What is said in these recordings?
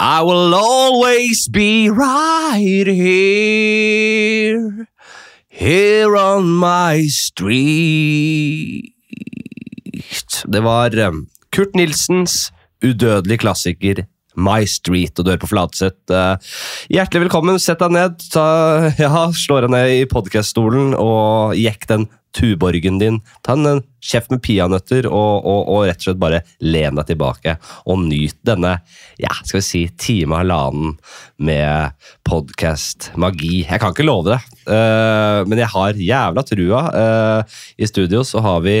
I will always be right here, here on my street. Det var eh, Kurt Nilsens udødelige klassiker My Street, og dør på Fladseth. Eh, Hjertelig velkommen, sett deg ned. Ta, ja, slå deg ned i podkaststolen og jekk den tuborgen din. Ta en eh, kjeft med peanøtter og, og, og rett og slett bare len deg tilbake og nyt denne ja, skal vi si, time halvannen med podkast-magi. Jeg kan ikke love det, uh, men jeg har jævla trua. Uh, I studio så har vi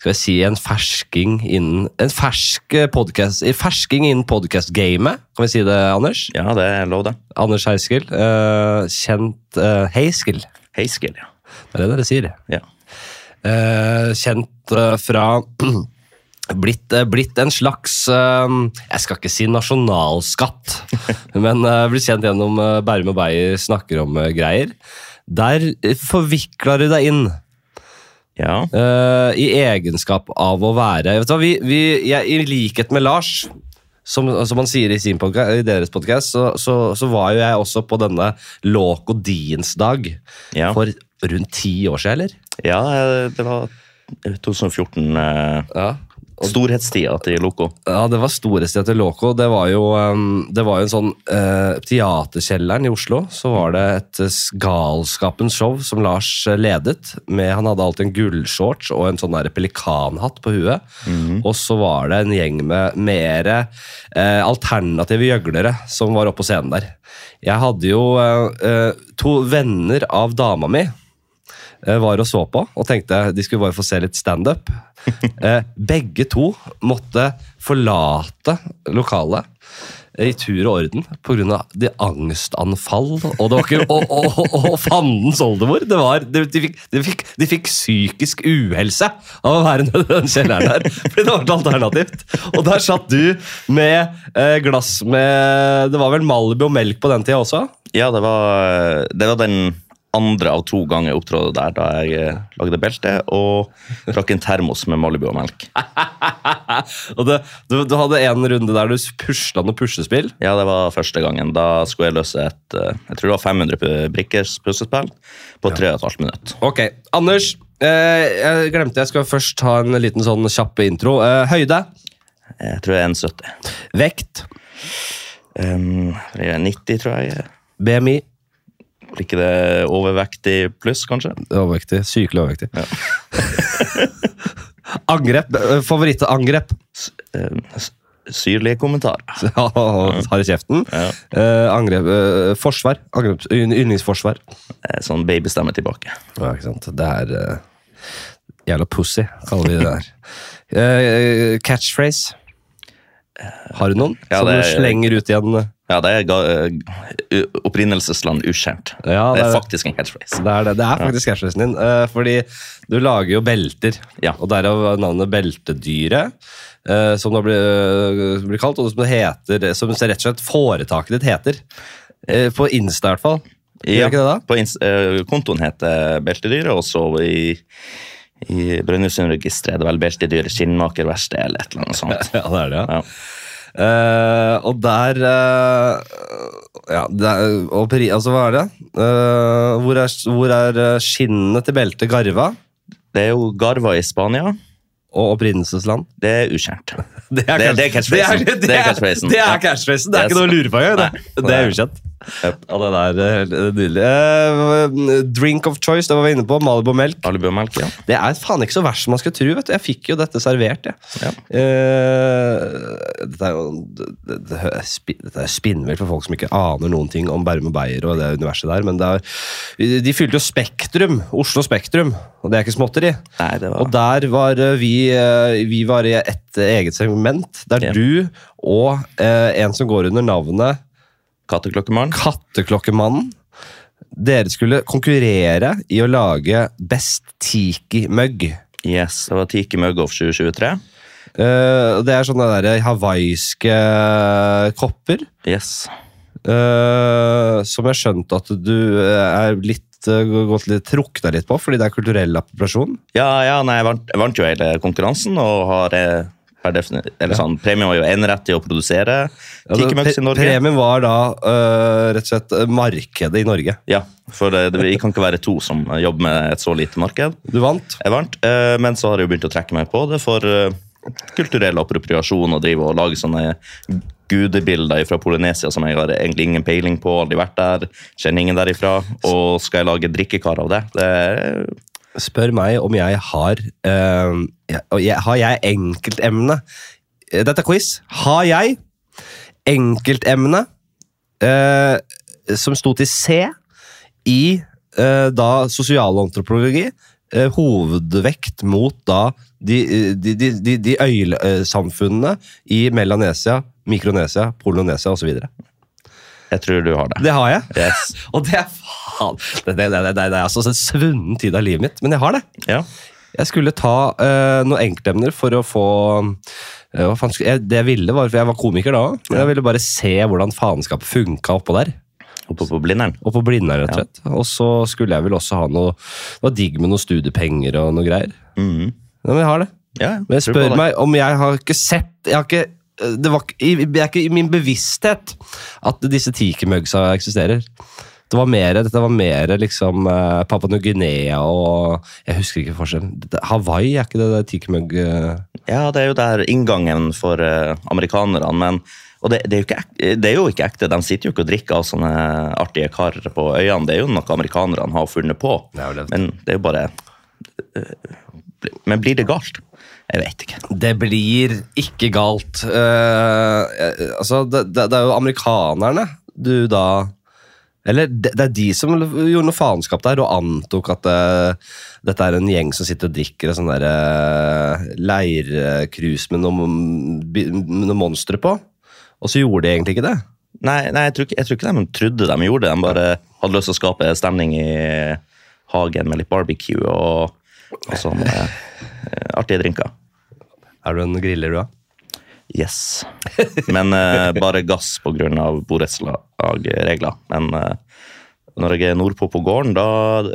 skal vi si, en fersking innen en fersk podcast, fersking innen podkast-gamet. Kan vi si det, Anders? Ja, det er lov, det. Anders Heiskil. Uh, kjent uh, Heiskil. Heiskill, ja. Det er det dere sier. ja. Eh, kjent eh, fra blitt, eh, blitt en slags Jeg skal ikke si nasjonalskatt, men blitt kjent gjennom Bærum og Beyer snakker om eh, greier. Der forvikler du deg inn Ja, i egenskap av å være vet du hva, vi, vi, jeg, I likhet med Lars, som, som han sier i, sin podcast, i deres podkast, så, så, så var jo jeg også på denne Låk og Diens dag ja. for rundt ti år siden, eller? ja det var 2014. Eh, Ja. storhetstida til Loco. Ja, det var storhetstida til Loco. Det var jo, det var jo en sånn uh, Teaterkjelleren i Oslo. Så var det et uh, galskapens show som Lars ledet. Med, han hadde alltid en gullshorts og en sånn der pelikanhatt på huet. Og så var det en gjeng med mer uh, alternative gjøglere som var oppe på scenen der. Jeg hadde jo uh, to venner av dama mi eh, var og så på og tenkte de skulle bare få se litt standup. Eh, begge to måtte forlate lokalet i tur og orden pga. de angstanfall og, det var ikke, og, og, og, og fandens oldemor. Det var, de, de, fikk, de, fikk, de fikk psykisk uhelse av å være nede i den kjelleren der. Fordi det var et alternativt. Og der satt du med eh, glass med Det var vel Malibu og melk på den tida også? Ja, det var, det var den andre av to ganger jeg opptrådte der da jeg eh, lagde belte, og drakk en termos med Malibu og melk. og det, du, du hadde en runde der du pusla noe puslespill. Ja, det var første gangen. Da skulle jeg løse et eh, jeg tror det var 500 brikkers puslespill på 3,5 minutter. Ok, Anders. Eh, jeg glemte jeg skal først ha en liten sånn kjapp intro. Eh, høyde. Jeg tror jeg er 1,70. Vekt. Um, er 90, tror jeg. BMI. Blir ikke det overvektig pluss, kanskje? Overvektig. Sykelig overvektig. angrep. Eh, Favorittangrep. Eh, Syrlige kommentarer. Har i kjeften. Ja. Eh, angrep. Eh, forsvar. Angrep, yndlingsforsvar. Eh, Sånn babystemme tilbake. Ja, ikke sant. Det er eh, Jævla pussy, kaller vi det der. Eh, catchphrase. Har du noen Ja, som det du er- slenger ut igjen? Ja, det er ga- eh, opprinnelsesland ukjent. Ja, det det er faktisk en catchphrase. Det er, det. det er faktisk catchphrasen din. eh, fordi du lager jo belter, Ja. og derav navnet Beltedyret. eh, som det blir, blir kalt, og som det heter Som rett og slett foretaket ditt heter. På Insta, i hvert fall. Gjør ikke det da? På kontoen heter Beltedyret, og så i, i Brønnøysundregisteret er det vel Beltedyret skinnmakerverksted eller et eller annet sånt. Ja, det er det, ja. Ja. Eh, og der uh, Ja, det er, og, peri, altså, hva er det? Uh, hvor, er, hvor er skinnene til beltet garva? Det er jo Garva i Spania. Og opprinnelsesland? Det er ukjent. Det er catchphrasen. Det er, Det er. Det er Det er ikke noe å lure på engang. Det, det er ukjent. Ja, det der er nydelig. Eh, drink of choice, det var vi inne på. Malibu melk. Malibu ja. Det er faen ikke så verst som man skal tro. vet du. Jeg fikk jo dette servert. Ja. Eh, dette er jo det, det, det er spi- dette spinnvilt for folk som ikke aner noen ting om Bærum og Beyer og det universet der. Men er, de fylte jo Spektrum, Oslo Spektrum, og det er ikke småtteri. Nei, det var Og der var eh, vi, eh, vi var i et eget segment, der du og eh, en som går under navnet Katteklokkemann. Katteklokkemannen Dere skulle konkurrere i å lage best tiki-mugg. Yes, det var Tiki Mugoff 2023. Uh, det er sånne der hawaiiske kopper. Yes. Uh, som jeg skjønte at du eh, er litt eh, gått litt deg litt på, fordi det er kulturell appropriasjon. Ja, ja nei, jeg, vant, jeg vant jo hele konkurransen og har eh, eller sånn, Premien var jo enerett til å produsere Ja, det- Tikemux i Norge. Premien var da uh, rett og slett øh, markedet i Norge. Ja, for det, det, vi kan ikke være to som jobber med et så lite marked. Du vant. Jeg vant, uh, men så har jeg jo begynt å trekke meg på det for uh, kulturell appropriasjon og drive og lage sånne gudebilder fra Polynesia som jeg har egentlig ingen peiling på, aldri vært der, kjenner ingen derifra, og skal jeg lage drikkekar av det? Det er Spør meg om jeg har uh, jeg, Har jeg enkeltemne Eh, Dette er quiz. Har jeg enkeltemne uh, som sto til C i uh, da sosialantropologi? hovedvekt mot da de, de, de, de øysamfunnene i Melanesia, Mikronesia, Polonesia osv. Jeg tror du har det. Det har jeg. Yes. Og det er faen Det, det, det, det, er altså en svunnen tid av livet mitt, men jeg har det. Ja. Jeg skulle ta uh, noen enkeltemner for å få uh, faen, jeg, Det jeg ville, var for jeg var komiker da òg, men jeg ville bare se hvordan faenskapet funka oppå der. Oppe på Blindern. Og på Blindern, rett og slett. Og så skulle jeg vel også ha noe Det var digg med noen studiepenger og noe greier. Mm. Ja, men jeg har det. Ja, Men jeg tror på spør meg om jeg har ikke sett jeg har ikke, det, var, i- det er ikke i min bevissthet at disse tikermugsa eksisterer. Det var mer, dette var mer liksom uh, Papua New-Guinea og Jeg husker ikke forskjellen. Hawaii, er ikke det der tikimug eh, Ja, det er jo der inngangen for eh, amerikanerne, men og det, det, er ikke, det er jo ikke ekte. De sitter jo ikke og drikker av sånne artige karer på øyene. Det er jo noe amerikanerne har funnet på. Det det. Men det er jo bare eh, Men blir det galt? Jeg vet ikke. Det blir ikke galt. Eh, altså, det, det, det er jo amerikanerne du da Eller det, det er de som gjorde noe faenskap der og antok at eh, dette er en gjeng som sitter og drikker en sånn der uh, leircruise med noen, noen monstre på. Og så gjorde de egentlig ikke det. Nei, nei jeg, tror ikke, jeg tror ikke de trodde de gjorde det. De bare hadde lyst til å skape stemning i hagen med litt barbecue og, og sånn eh, artige drinker. Er du en griller, du, da? Yes. Men uh, bare gass pga. borettslagregler. Men uh, når jeg er nordpå på gården, da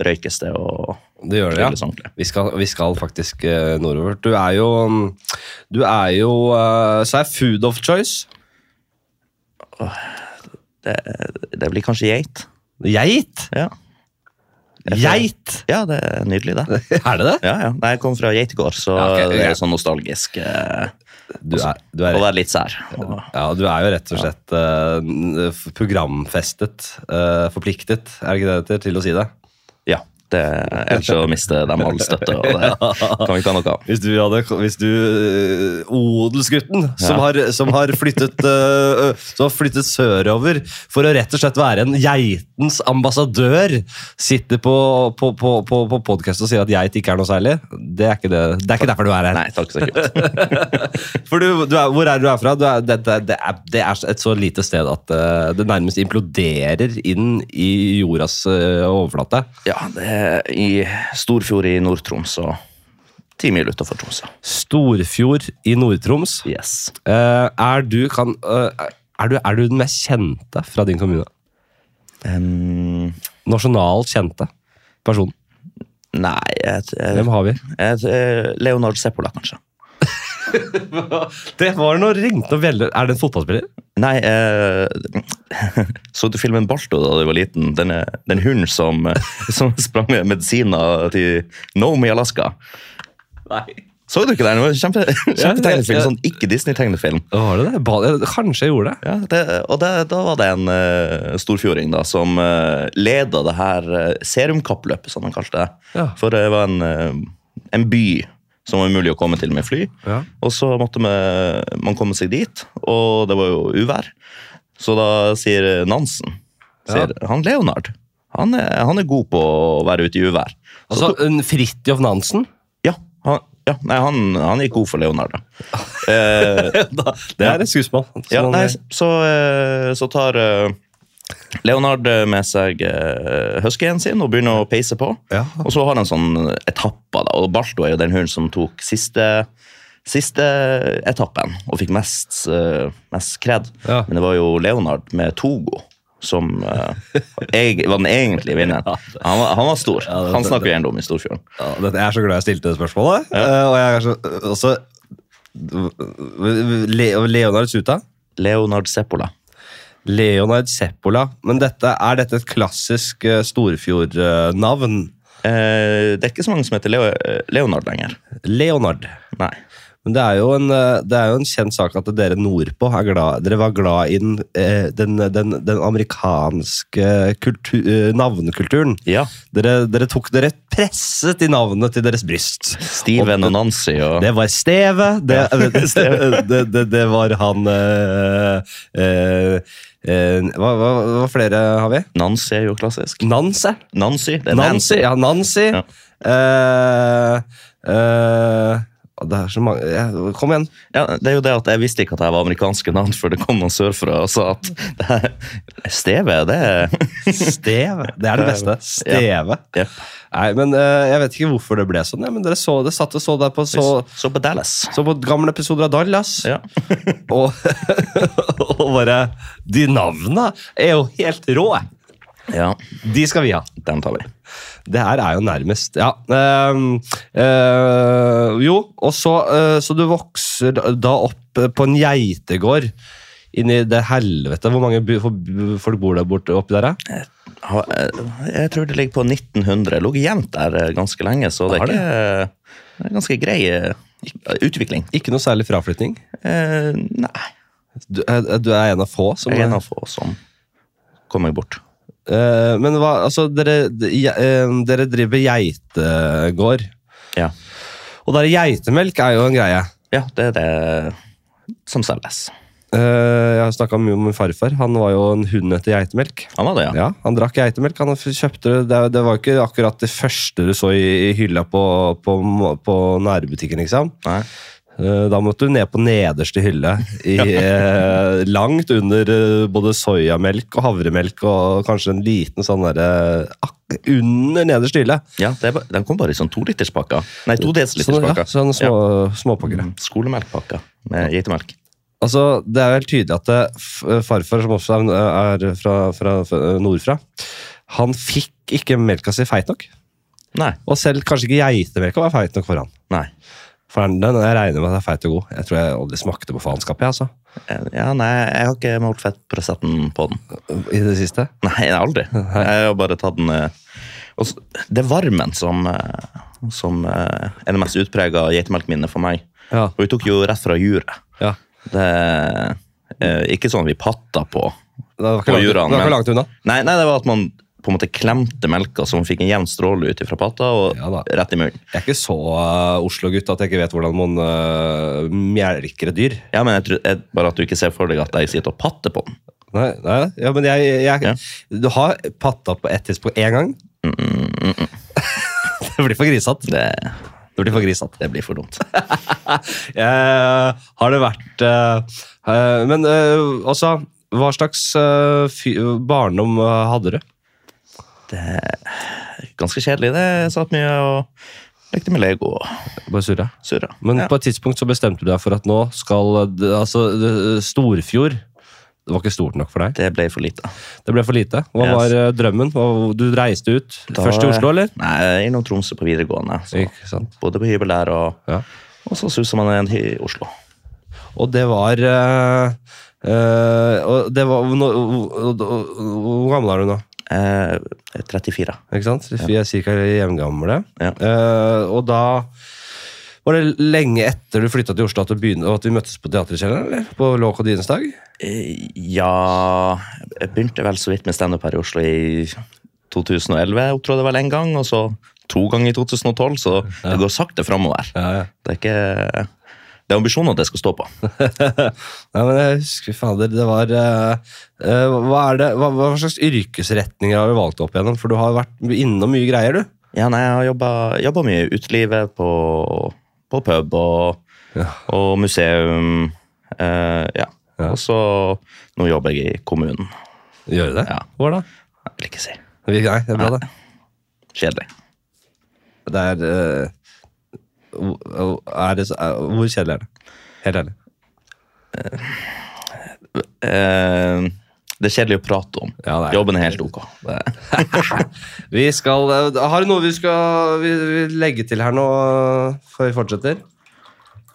røykes det og Det gjør det, ja. Vi skal, vi skal faktisk uh, nordover. Du er jo Du er jo Så er food of choice. Det, det blir kanskje geit. Geit! Ja. Geit! ja, det er nydelig, det. Er det det? Ja, ja. Nei, jeg kom fra geitegård, så Ja, okay, det er sånn nostalgisk. Eh, Du er, du er, å være litt sær. Og, ja, du er jo rett og slett eh, programfestet, eh, forpliktet, er det ikke det det heter, til å si det? ja. Det, ellers så mister de all støtte, og det kan vi ikke ha noe av. Hvis du, hadde, hvis du eh, Odelsgutten, som, Ja. har, som, har flyttet, uh, som har flyttet sørover for å rett og slett være en geitens ambassadør, sitter på, på, på, på, på podkast og sier at geit ikke er noe særlig, det er ikke, det, det er ikke derfor du er her. Nei, takk så. For du, du er, Hvor er du er fra? Du er, det, er, det er et så lite sted at uh, det nærmest imploderer inn i jordas uh, overflate. Ja, det i Storfjord i Nord-Troms og ti mil utenfor Tromsø. Storfjord i Nord-Troms. Yes. Eh, er, du, kan, eh, er, du, er du den mest kjente fra din kommune? Um, Nasjonalt kjente person? nei, jeg, jeg, Hvem har vi? jeg, Leonard Seppola, kanskje. Det var noe ringt og veldig Er det en fotballspiller? Nei, eh, så du filmen Balto da du var liten? Den, den hunden som, eh, som sprang med medisiner til Nome i Alaska. Nei. Så du ikke den? Kjempe, kjempetegnefilm, ja. sånn ikke Disney-tegnefilm. Var det det? Kanskje jeg gjorde det. Ja, det, og det, da var det en uh, storfjording da, som uh, leda det her uh, serumkappløpet, som han kalte det. Ja. For det var en, uh, en by som var umulig å komme til med fly. Ja. Og så måtte man komme seg dit, og det var jo uvær. Så da sier Nansen sier, Han Leonard han er, han er god på å være ute i uvær. Altså, Fridtjof Nansen? ja, han, ja, nei, han, han gikk god for Leonard. Da. Eh, det er et skuespill. Ja, nei, så, eh, så tar eh, Leonard eh, med seg uh, huskyen sin og begynner å peise på. Ja. Og så har han sånn etapper, da, og Balto er jo den hunden som tok siste, siste etappen og fikk mest, eh, mest kred. Ja. Men det var jo Leonard med Togo som uh, jeg, var den egentlige vinneren. Han var, han var stor. Ja, det- Han snakker vi gjerne om i Storfjorden. Ja, jeg er så glad jeg stilte det spørsmålet. Uh, og jeg er så, også Le Leonard Suta? Leonard Seppola. Leonard Seppola. Men dette, er dette et klassisk uh, Storfjord-navn? Eh, det er ikke så mange som heter Leo, Leonard lenger. Leonard. Nei. Men det er, jo en, eh, det er jo en kjent sak at dere nordpå glad, dere var glad i den, eh, den, den, den amerikanske kultur, eh, navnekulturen. Ja. Dere, dere tok dere presset i navnet til deres bryst. Steven og Nancy og Det var Steve. Det, Ja, det, det, det, det var han eh, eh, eh, hva, hva, hva flere har vi? Nancy er jo klassisk. Nancy. Nancy. Det er Nancy. Nancy. Ja, Nancy. Ja. Uh, eh, det er så mange ja, Kom igjen. Ja, det er jo det at Jeg visste ikke at jeg var amerikanske navn før det kom noen sørfra og sa at det her, Steve, det er Steve. Det er det beste. Steve. Ja. Nei, men eh, Jeg vet ikke hvorfor det ble sånn, men dere så det satt og så der på så, Så på Dallas. så på gamle episoder av Dallas. Ja. Og, og bare De navnene er jo helt rå! Ja, De skal vi ha. den tar vi. Det her er jo nærmest Ja. Uh, uh, jo, og så uh, Så du vokser da opp på en geitegård inni det helvete. Hvor mange folk bor der borte oppi der? Jeg, eh, Jeg tror det ligger på 1900. Lå jevnt der eh, ganske lenge, så det er ikke det er ganske grei eh, utvikling. Ikke noe særlig fraflytting? Eh, nei, Du, du er en av få som jeg er en av få som kommer bort. Eh, Men hva, altså, dere, de- uh, dere driver geitegård. Ja. Og der geitemelk er jo en greie. ja, det er det som selges. Uh, Jeg har snakka mye om min farfar. Han var jo en hund etter geitemelk. Han var det, ja. Ja, Han drakk geitemelk. Han kjøpte det. Det, det var ikke akkurat det første du så i, i hylla på, på, på nærbutikken. liksom. Nei. Eh, Da måtte du ned på nederste hylle, i, eh, langt under eh, både soyamelk og havremelk og kanskje en liten sånn derre Under nederste hylle. Ja, det er, Den kom bare i sånn toliterspakker. Nei, to Sånn, ja, sånn små, ja. Mm, Skolemelkpakker med geitemelk. Altså, det er jo helt tydelig at det, farfar, som også er fra, fra, fra nordfra, han fikk ikke melka si feit nok. Nei. Og selv kanskje ikke geitemelka var feit nok for han. Nei. For den, den, jeg regner med at den er feit og god. Jeg tror jeg aldri smakte på faenskapet. Altså. Ja, nei, jeg har ikke målt fettprosenten på den. I det siste. Nei, aldri. Jeg har bare tatt den eh, og så- Det er varmen som, eh, som eh, er det mest utprega geitemelkminnet for meg. Ja. Og vi tok jo rett fra juret. ja. Det er ikke sånn vi patta på. Det var ikke, langt, det var ikke langt unna. Nei, nei, det var at man på en måte klemte melka så man fikk en jevn stråle ut fra patta og Ja rett i munnen. Jeg er ikke så uh, Oslo-gutt at jeg ikke vet hvordan man uh, mjelker et dyr. Ja, men jeg tror, jeg, Bare at du ikke ser for deg at jeg sitter og patter på den. Nei, nei ja, men jeg, jeg Ja. Du har patta på ett tidspunkt én gang. det blir for grisete. Det, Det blir for grisete. det blir for dumt. jeg, har det vært uh, eh, Men eh, også, hva slags eh, barndom eh, hadde du? Det er ganske kjedelig. det. Jeg satt mye og lekte med Lego Bare surra. surra. Men ja. på et tidspunkt så bestemte du deg for at nå skal altså, Storfjord Det var ikke stort nok for deg. Det ble for lite. Det ble for lite. Hva Yes. var eh, drømmen? Du reiste ut Da- først til Oslo, eller? Nei, innom Tromsø på videregående. Så Ikke sant? bodde på hybel der, og, Ja. og så susa man igjen i Oslo. Og det var øh, øh, og det var Hvor gammel er du nå? Eh, 34. Ikke sant? Vi er ca. jevngamle. Ja. Eh, og da var det lenge etter du flytta til Oslo at, begynte, at vi møttes på Teaterkjelleren? eller? På Låk og Dines dag? Eh, Ja Jeg begynte vel så vidt med standup her i Oslo i 2011, jeg opptrådte vel en gang, og så to ganger i 2012, så det går sakte framover. Ja, ja. Det er ikke Det er ambisjonen at jeg skal stå på. Nei, men jeg husker fader, det var eh, eh, hva, er det, hva, hva slags yrkesretninger har du valgt opp igjennom? For du har vært innom mye greier, du. Ja, nei, Jeg har jobba- mye i utelivet, på, på pub og, Ja. og museum. Uh, ja. Ja. Og så nå jobber jeg i kommunen. Gjør du det? Ja. Hvor da? Jeg vil ikke si. Vi- Nei, det er bra, det. Kjedelig. Det er eh, hvor- er det, så- er, Hvor kjedelig er det? Helt ærlig. Eh, det er kjedelig å prate om. Ja, er- Jobben er helt ok. Vi skal, eh, har du noe vi skal vi, vi legge til her nå før vi fortsetter?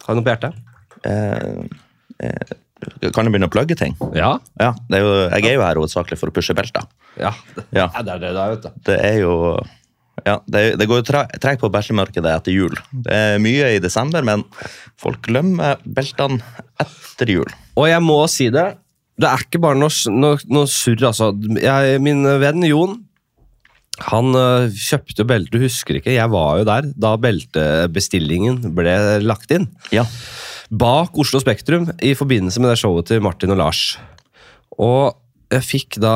Har du noe på hjertet? Eh, eh, kan jeg begynne å plugge ting? Ja. Ja, det er jo, Jeg er jo her hovedsakelig for å pushe belter. Ja. Ja. ja det er det det er, vet du. Det er jo ja, det, det går jo tregt på beltemarkedet etter jul. Det er mye i desember, men folk glemmer beltene etter jul. Og jeg må si det, det er ikke bare noe, noe, noe surr, altså. Jeg, min venn Jon, han øh, kjøpte belte, husker ikke, jeg var jo der da beltebestillingen ble lagt inn. Ja, Bak Oslo Spektrum i forbindelse med det showet til Martin og Lars. Og jeg fikk da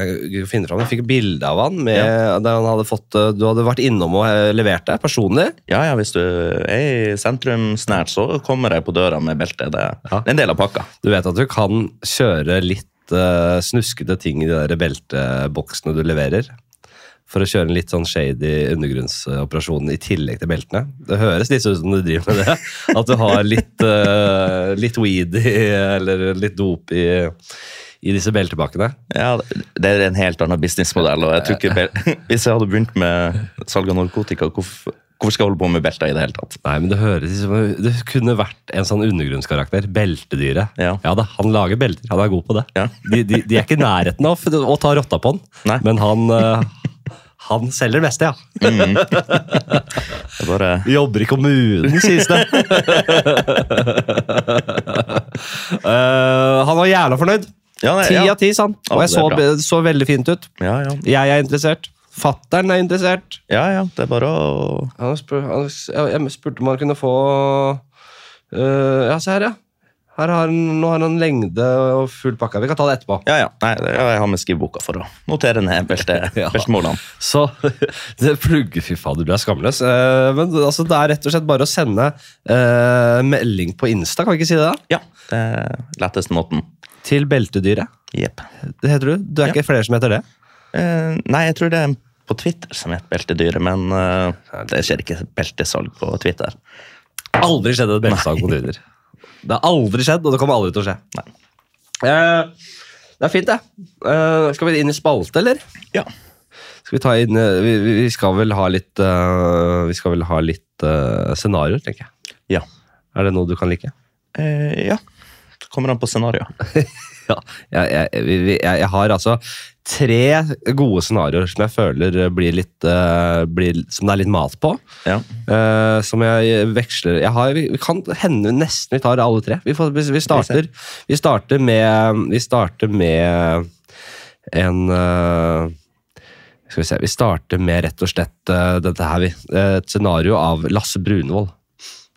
øh, Jeg finner fram, jeg fikk bilde av han med, der han hadde fått øh, Du hadde vært innom og øh, levert deg personlig. ja, ja hvis du er i sentrum snært, så kommer jeg på døra med belte. Det, er en del av pakka. Du vet at du kan kjøre litt uh, snuskete ting i de der belteboksene du leverer. For å kjøre en litt sånn shady undergrunnsoperasjon i tillegg til beltene. Det høres litt ut som du driver med det. At du har litt, uh, litt weed i, eller litt dop i, i disse beltepakkene. Ja, Det er en helt annen businessmodell. og jeg tror ikke Hvis jeg hadde begynt med salg av narkotika, hvorfor, hvorfor skal jeg holde på med belter i det hele tatt? Nei, men Det høres det kunne vært en sånn undergrunnskarakter. Beltedyret. Ja. da, Han lager belter. Han er god på det. Ja. De, de, de er ikke i nærheten av å ta rotta på han, Nei. men han, eh, han selger det meste, ja. Det er bare, Jobber i kommunen, sies det. uh, han var jævla fornøyd. ja, Ti av ti, sa han. Og jeg så, så veldig fint ut. Ja, ja. Jeg er interessert. Fattern er interessert. ja, ja. Det er bare å Han spør, han, jeg spurte om han kunne få uh, Ja, se her, ja. Her har han, nå har han lengde og full pakke. Vi kan ta det etterpå. Ja, ja. Nei, jeg har med skriveboka for å notere ned belte, Ja. beltemålene. Så det plugger, fy fader, du er skamløs. Eh, men altså, det er rett og slett bare å sende uh, melding på Insta, kan vi ikke si det? da? Ja, det er letteste måten. Til beltedyret. Yep. Det heter du? Du er Ja. ikke flere som heter det? Uh, nei, jeg tror det er på Twitter som heter beltedyret, men uh, det skjer ikke beltesalg på Twitter. Aldri skjedd et beltesalg på Twitter. Det har aldri skjedd, og det kommer aldri til å skje. Eh, det er fint, det. Eh, skal vi inn i spalte, eller? Ja. Skal vi ta inn eh, Vi, vi- skal vel ha litt uh, Vi skal vel ha litt uh, scenarioer, tenker jeg. Ja. Er det noe du kan like? Eh, ja. Det kommer an på scenarioet. Ja, jeg, jeg, jeg, har altså tre gode scenarioer som jeg føler blir litt uh, blir, Som det er litt mat på. Ja. Uh, som jeg veksler Jeg har, vi, kan hende nesten vi tar alle tre. Vi, får, vi, vi, starter, vi starter med Vi starter med en uh, Skal vi se Vi starter med rett og slett eh, dette her, vi. Et scenario av Lasse Brunvoll.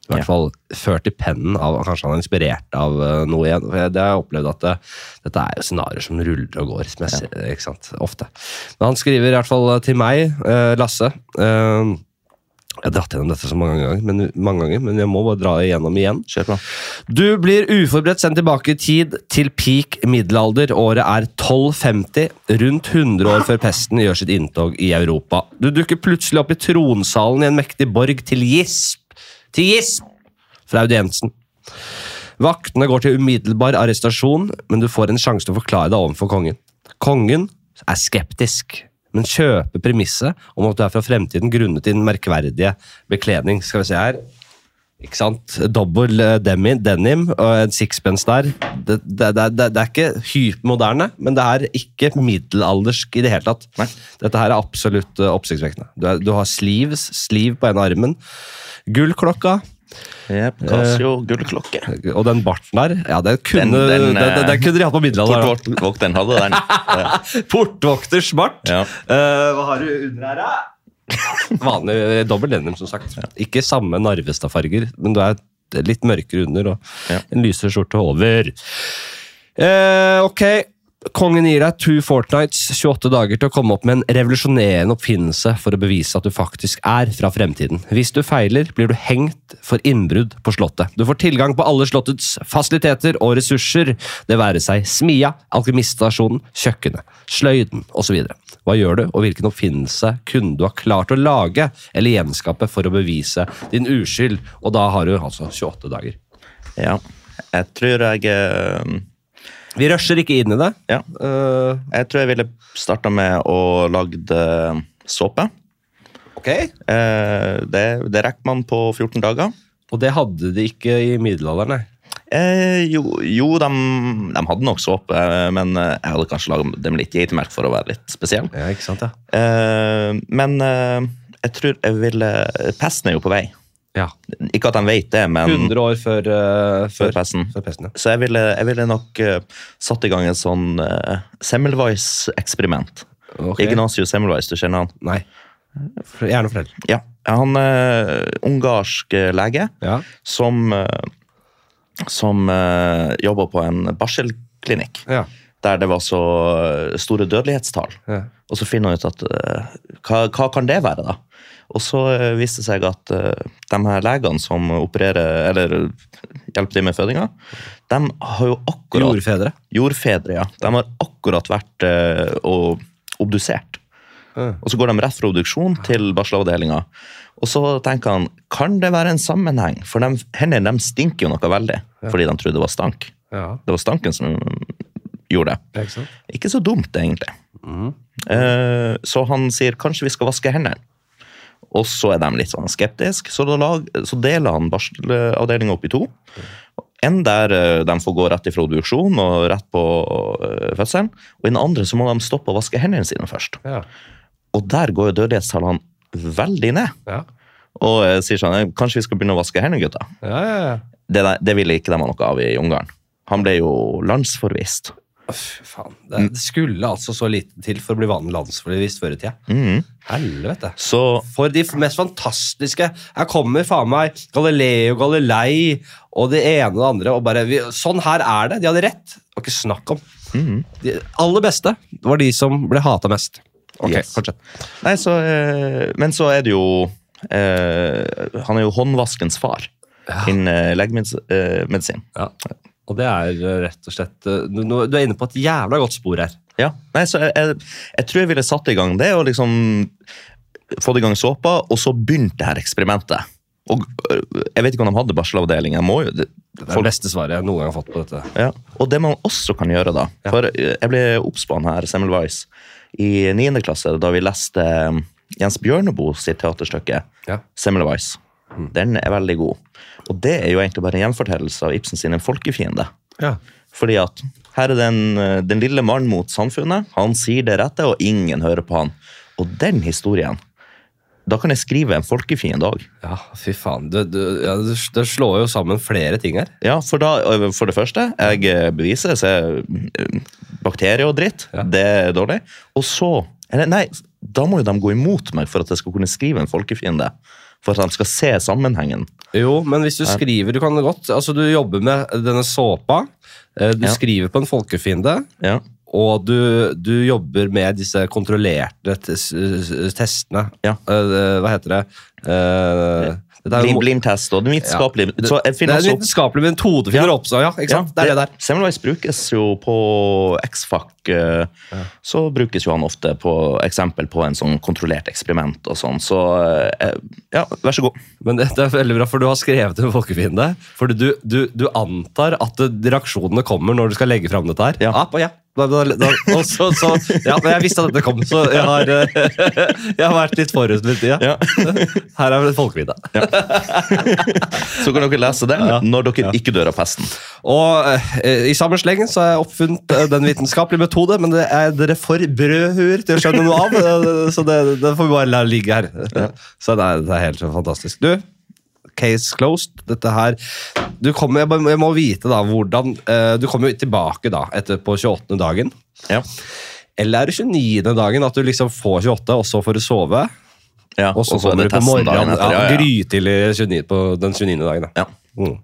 I hvert fall ført i pennen av Kanskje han er inspirert av eh, noe igjen. For jeg, det har jeg opplevd at det, dette er jo scenarioer som ruller og går. Som jeg ser, ikke sant? Ofte. Men han skriver i hvert fall til meg, eh, Lasse eh, Jeg har dratt gjennom dette så mange ganger, men, mange ganger, men jeg må bare dra igjennom igjen. Kjør på. Du blir uforberedt sendt tilbake i tid til peak middelalder. Året er 1250, rundt 100 år før pesten gjør sitt inntog i Europa. Du dukker plutselig opp i tronsalen i en mektig borg til gisp. Til gisp fra audiensen. Vaktene går til umiddelbar arrestasjon, men du får en sjanse til å forklare deg overfor kongen. Kongen er skeptisk, men kjøper premisset om at du er fra fremtiden grunnet din merkverdige bekledning. Skal vi se her. Ikke sant? Dobbel eh, denim og en sixpence der. Det, det, det, det, er ikke hypermoderne, men det er ikke middelaldersk i det hele tatt. Nei. Dette her er absolutt eh, oppsiktsvekkende. Du, du har sleeves, sleeve på av armen, gullklokka, Yep, Casio gullklokke. og den barten der, ja, den kunne, Den- den, den, den, eh, kunne de hatt på middelalderen. Portvokteren hadde den. Eh, Portvokters bart. Ja. Uh, hva har du under her, da? Vanlig eh, dobbel denim, som sagt. Ikke samme Narvestad-farger, men du er litt mørkere under og Ja. en lysere skjorte over. Uh, ok, kongen gir deg two fortnights, 28 dager, til å komme opp med en revolusjonerende oppfinnelse for å bevise at du faktisk er fra fremtiden. Hvis du feiler, blir du hengt for innbrudd på slottet. Du får tilgang på alle slottets fasiliteter og ressurser, det være seg smia, alkymiststasjonen, kjøkkenet, sløyden osv. Hva gjør du, og hvilken oppfinnelse kunne du ha klart å lage eller gjenskape for å bevise din uskyld? Og da har du altså 28 dager. ja. Jeg tror jeg eh, Vi rusher ikke inn i det. Ja. Eh, Jeg tror jeg ville starta med å lage såpe. ok. Eh, det, det rekker man på 14 dager. Og det hadde de ikke i middelalderen, nei. Eh, jo, jo de, de hadde nok såpe, eh, men eh, jeg hadde kanskje laget dem litt geitemelk for å være litt spesiell. Ja, ikke sant, ja. Eh, men eh, jeg tror jeg ville Pesten er jo på vei. Ja. Ikke at de vet det, men 100 år før, uh, før pesten. Før pesten, ja. Så jeg ville, jeg ville nok uh, satt i gang et sånn uh, Semmelweis-eksperiment. Okay. Ignacio Semmelweis, du kjenner han? Nei. Gjerne fortell. Ja. Han er ungarsk eh, lege Ja. som, som uh, jobber på en barselklinikk. Ja. Der det var så store dødelighetstall. ja. Og så finner han ut at hva, hva kan det være, da? Og så eh, viste det seg at eh, de her legene som opererer, eller hjelper til med fødinga, de har jo akkurat Jordfedre. Jordfedre, ja. De har akkurat vært eh, og obdusert. Ja. Og så går de rett fra obduksjon til barselavdelinga. Og så tenker han, kan det være en sammenheng? For de, hendene de stinker jo noe veldig, fordi de trodde det var stank. Ja. Det var stanken som gjorde det. Ikke? Ikke så dumt, egentlig. Mm. Eh, så han sier kanskje vi skal vaske hendene. Og så er de litt sånn skeptiske, så, så deler han barselavdelinga opp i to. En der eh, de får gå rett ifra obduksjon og rett på eh, fødselen. Og i den andre så må de stoppe å vaske hendene sine først. Ja. Og der går jo dødelighetstallene veldig ned. Ja. Og sier sånn eh, Kanskje vi skal begynne å vaske hendene, gutta. Ja, ja, ja. Det, det ville ikke de ha noe av i Ungarn. Han ble jo landsforvist. Faen. Det, det skulle altså så lite til for å bli vanlig landsforvist før i tida. Mm. Helvete. Så For de mest fantastiske Her kommer faen meg Galileo Galilei og det ene og det andre. Og bare, vi, sånn her er det. De hadde rett. Det var ikke snakk om. Mm. De aller beste var de som ble hata mest. Ok, Yes. fortsett. Nei, så, øh, men så er det jo øh, Han er jo håndvaskens far innen øh, legemedisin. Ja. Og det er eh, rett og slett eh, Du, du er inne på et jævla godt spor her. Ja. Nei, så jeg, jeg, jeg tror jeg ville satt i gang det og liksom fått i gang såpa, og så begynt det her eksperimentet. Og øh, Jeg vet ikke om de hadde barselavdeling. Jo, det, er det beste svaret jeg noen gang har fått på dette. ja. Og det man også kan gjøre, da Ja. For jeg ble obs på han her, Semmelweis, i 9. klasse, da vi leste Jens Bjørneboe sitt teaterstykke Ja. Semmelweis. Den er veldig god. Og det er jo egentlig bare en gjenfortellelse av Ibsen sin En folkefiende. Ja. Fordi at her er den, øh, den lille mannen mot samfunnet. Han sier det rette, og ingen hører på han. Og den historien Da kan jeg skrive en folkefiende òg. Ja, fy faen. Det, det, ja, det, slår jo sammen flere ting her. Ja, for, da, for det første, jeg øh, beviser så er øh, bakterier og dritt. Ja. Det er dårlig. Og så eller Nei, da må jo de gå imot meg for at jeg skal kunne skrive en folkefiende. For at de skal se sammenhengen. Jo, men hvis du skriver Du kan det godt Altså, du jobber med denne såpa. eh, Du Ja. skriver på en folkefiende. Ja. Og du, du jobber med disse kontrollerte testene. Ja. Eh, hva heter det? Eh, dette er Blim, Blimtest og den vitenskapelige Så jeg det er en også vitenskapelig metode finner Ja. opp, så ja, ikke sant? det er det der. Semmelweis brukes jo på X-Fac. Ja. Så brukes jo han ofte på eksempel på en sånn kontrollert eksperiment og sånn. Så eh, ja, vær så god. Men det, det er veldig bra, for du har skrevet en folkefiende. For du, du, du antar at reaksjonene kommer når du skal legge fram dette her. Ja. Ah, ja. Da, da, da, så, så, ja, men jeg visste at dette kom, så jeg har, jeg har vært litt forut med tida. Ja. Her er det folkefiende. Så kan dere lese Ja. når dere ikke dør av pesten. Og eh, i samme slengen så har jeg oppfunnet eh, den vitenskapelige metode, men det er dere for brødhuer til å skjønne noe av, eh, så det, det får vi bare la ligge her. Så det er, det er helt fantastisk. Du, case closed. Dette her du kommer, jeg, jeg må vite da hvordan uh, Du kommer jo tilbake da etter på 28. dagen. Ja. Eller er det 29. dagen at du liksom får 28, og så får du sove? Ja, Og så er kommer du på morgenen etter, ja, ja, grytidlig på den 29. dagen. Da. Ja. Mm.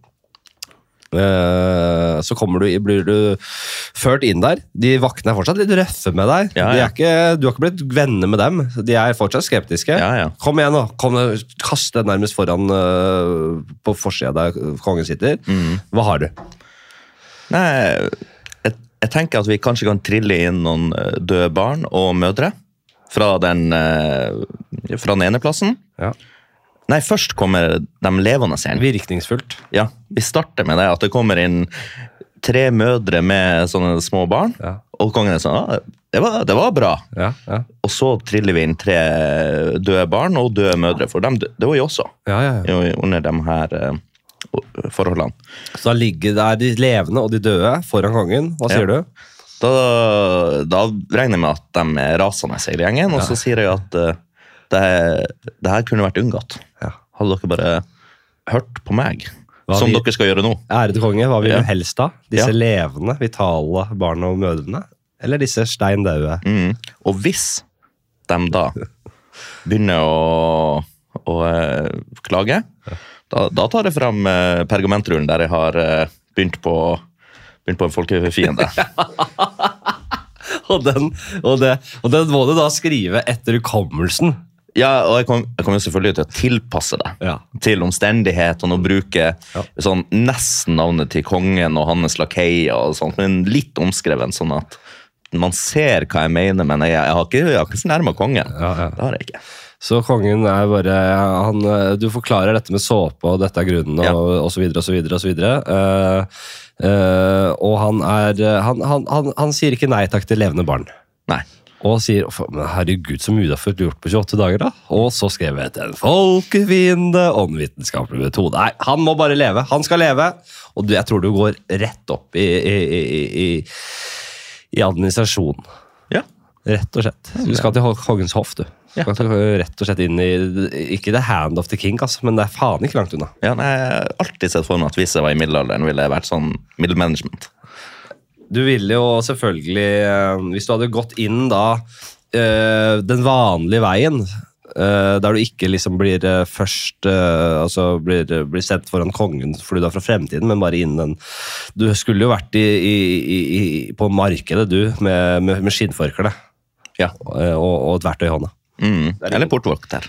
Eh, så kommer du, blir du ført inn der. De vaktene er fortsatt litt røffe med deg. Ja, De ja. er ikke, du har ikke blitt venner med dem. De er fortsatt skeptiske. Ja. Kom igjen, nå. Kom, kast den nærmest foran eh, på forsida der kongen sitter. Mm. Hva har du? Nei, jeg, jeg tenker at vi kanskje kan trille inn noen eh, døde barn og mødre fra den, fra den ene plassen. Ja. Nei, først kommer de levende inn. Virkningsfullt. Ja, vi starter med det, at det kommer inn tre mødre med sånne små barn, Ja. og kongen er sånn, ah, det var, det var bra. Ja, ja. Og så triller vi inn tre døde barn og døde mødre, for dem, det var jo også ja, ja, ja. under de her eh, forholdene. Så da ligger der de levende og de døde foran kongen. Hva sier du? Da, da regner jeg med at de er rasende hele gjengen, og så sier jeg at eh, det, det her kunne vært unngått. Hadde dere bare hørt på meg, Hva som vi- dere skal gjøre nå. Ærede konge, hva vil Ja. du helst da? Disse Ja. levende, vitale barna og mødrene? Eller disse stein daue? Mm. Og hvis de da begynner å, å eh, klage, da, da tar jeg fram eh, pergamentrullen der jeg har eh, begynt, på, begynt på en folkefiende. Og den, og, det, og den må du da skrive etter hukommelsen. Ja, og jeg kommer jo selvfølgelig til å tilpasse det. Ja. til omstendighetene og bruke Ja. sånn nesten navnet til kongen og hans lakeier og sånt, men litt omskreven, sånn at man ser hva jeg mener, men jeg, jeg har ikke, jeg har ikke fornærma kongen. Ja, ja. Det har jeg ikke. Så kongen er bare han, Du forklarer dette med såpe, og dette er grunnen, Ja. og så og så videre. Og så han er han, han, han, han sier ikke nei takk til levende barn. Nei. Og sier men herregud, så mye du har fått gjort på 28 dager, da. Og så skrev jeg til en folkefiende og en vitenskapelig metode. Nei, han må bare leve. Han skal leve. Og jeg tror du går rett opp i, i, i, i, i administrasjon. Ja. Rett og slett. Du skal til Hoggens hoff, du. Ja. Rett og slett inn i Ikke the hand of the king, altså, men det er faen ikke langt unna. Ja, nei, jeg har alltid sett for meg at hvis jeg var i middelalderen, ville jeg vært sånn middelmanagement. Du ville jo selvfølgelig, eh, hvis du hadde gått inn da eh, den vanlige veien, eh, der du ikke liksom blir først altså blir, blir sendt foran kongen fordi du er fra fremtiden, men bare innen den Du skulle jo vært i, i, i, på markedet, du, med, med, med skinnforkle Ja. og, og et verktøy i hånda. Mm. Eller portvokter.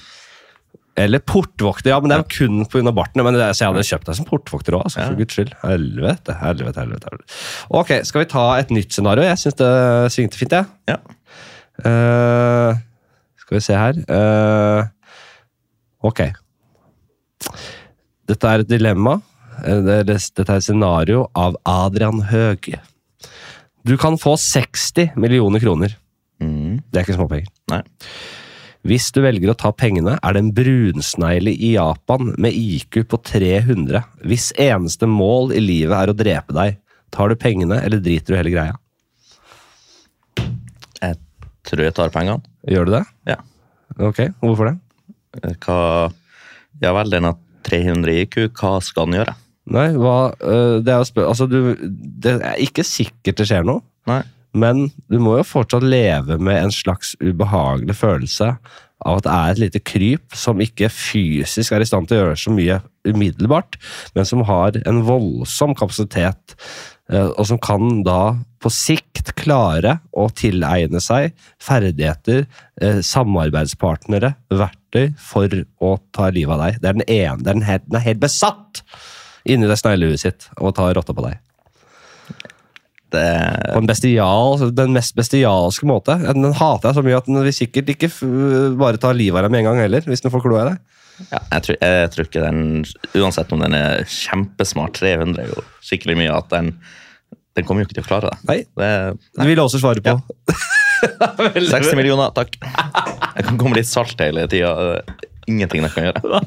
Eller portvokter, ja, men det er jo kun pga. barten. Men det, så jeg hadde kjøpt deg som portvokter òg, altså, for guds skyld. Helvete, helvete, helvete. helvete. Ok, skal vi ta et nytt scenario? Jeg syns det svingte fint, jeg. Ja. Uh, skal vi se her uh, Ok. Dette er et dilemma. Eh, det er- Dette er et scenario av Adrian Høeg. Du kan få 60 millioner kroner. Mm. Det er ikke småpenger. Nei. Hvis du velger å ta pengene, er det en brunsnegle i Japan med IQ på 300. Hvis eneste mål i livet er å drepe deg, tar du pengene, eller driter du hele greia? Jeg tror jeg tar pengene. Gjør du det? Ja. Ok, hvorfor det? Hva Ja vel, den har 300 IQ. Hva skal den gjøre? Nei, hva øh, Det er. Altså, du Det er ikke sikkert det skjer noe, Nei. Men du må jo fortsatt leve med en slags ubehagelig følelse av at det er et lite kryp som ikke fysisk er i stand til å gjøre så mye umiddelbart, men som har en voldsom kapasitet, eh, og som kan da på sikt klare å tilegne seg ferdigheter, eh, samarbeidspartnere, verktøy for å ta livet av deg. Det er den ene. den er helt, den er helt besatt inni det sneglehuet sitt og tar ta rotta på deg. Det, På en bestial, altså den mest bestialske måte. Den hater jeg så mye at den vil sikkert ikke f bare ta livet av deg med en gang heller, hvis den får kloa i deg. ja, jeg, tror, jeg tror ikke den Uansett om den er kjempesmart, 300 er jo skikkelig mye, at den den kommer jo ikke til å klare det. Nei, det det vil jeg også svare på. Ja. 60 millioner, takk. Jeg kan komme litt salt hele tida. Ingenting jeg kan gjøre.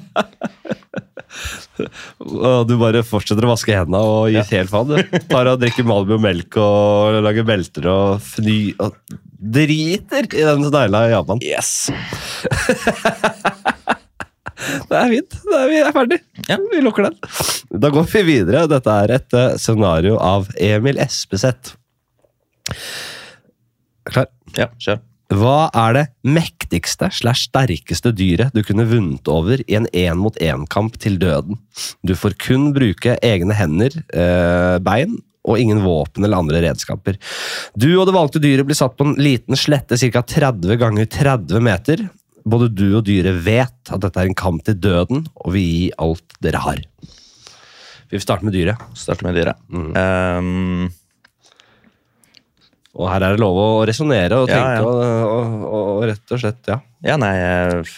Og du bare fortsetter å vaske hendene og gir helt faen. Du tar og drikker Malibu melk og lager belter og fny og driter i den i Japan. Yes. Det er fint. Det er, vi er ferdig. Ja. Vi lukker den. Da går vi videre. Dette er et eh, scenario av Emil Espeseth. Klar? Ja, kjør. Hva er det mektigste slash sterkeste dyret du kunne vunnet over i en én-mot-én-kamp til døden? Du får kun bruke egne hender, øh, bein og ingen våpen eller andre redskaper. Du og det valgte dyret blir satt på en liten slette ca. 30 ganger 30 meter. Både du og dyret vet at dette er en kamp til døden, og vil gi alt dere har. Vi starter med dyret. Starte med dyret. Um, Og her er det lov å resonnere og tenke ja. Og, og, og, og rett og slett, ja. ja, nei eh,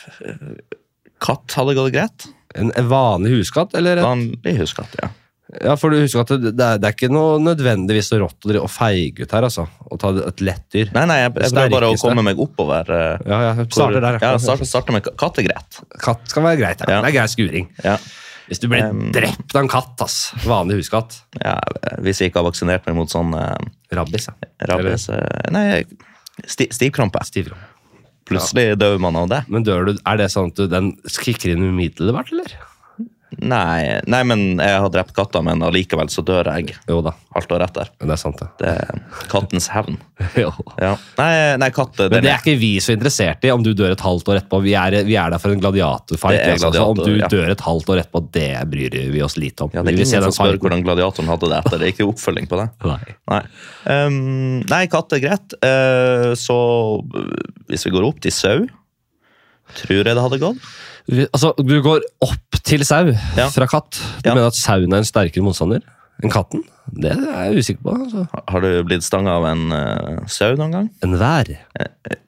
Katt hadde gått greit. En, en vanlig huskatt, eller? et- Vanlig huskatt, ja. Ja, for du husker at det, det, er, det er ikke noe nødvendigvis så rått å feige ut her, altså. Å ta et lett dyr. Nei, nei, jeg, jeg prøver bare å komme meg oppover. Uh, Ja, ja, starter der. Ja, start, starter med Katt er greit. Katt skal være greit. Ja. Ja. Det er grei skuring. Ja. Hvis du blir Um, drept av en katt, ass. Vanlig huskatt. Ja, hvis jeg ikke har vaksinert meg mot sånn uh, Rabbis, ja. rabies uh, Nei, sti, stivkrampe. Stivkrampe. Plutselig dør man av det. Men dør du, er det sånn at du, den kicker inn umiddelbart, eller? Nei, nei, men jeg har drept katta, men allikevel så dør jeg Jo da, halvt rett der. det er sant, det. Det er kattens hevn. Jo. Ja. Nei, nei, katt Men det er ikke vi så interessert i om du dør et halvt år etterpå. Vi er, vi er der for en gladiatorfight. Altså. Gladiator, om du ja. dør et halvt år etterpå, det bryr vi oss lite om. ja, det er ingen som spør hvordan gladiatoren hadde det etter. Det er ikke oppfølging på det. Nei. Nei, um, nei katt er greit. Uh, så uh, hvis vi går opp til sau, tror jeg det hadde gått. Altså, du går opp til sau Ja. fra katt. Du Ja. mener at sauen er en sterkere motstander enn katten? Det er jeg usikker på. Altså. Har- du blitt stanga av en uh, sau noen gang? En vær?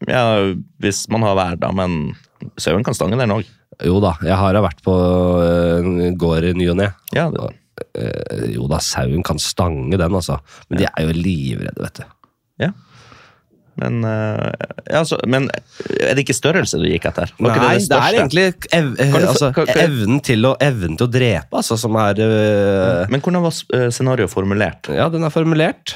Ja, hvis man har vær, da, men sauen kan stange den òg. Jo da, jeg har vært på en gård i ny og ne. Ja, det- Eh, Jo da, sauen kan stange den, altså. Men de er jo livredde, vet du. ja. Men, uh, ja, så, men er det ikke størrelse du gikk etter? Var ikke Nei, det, er egentlig ev eh, Kan du altså, kan- kan- evnen, til å, evnen til å drepe, altså, som er uh, Men hvordan var scenarioet formulert? Ja, den er formulert.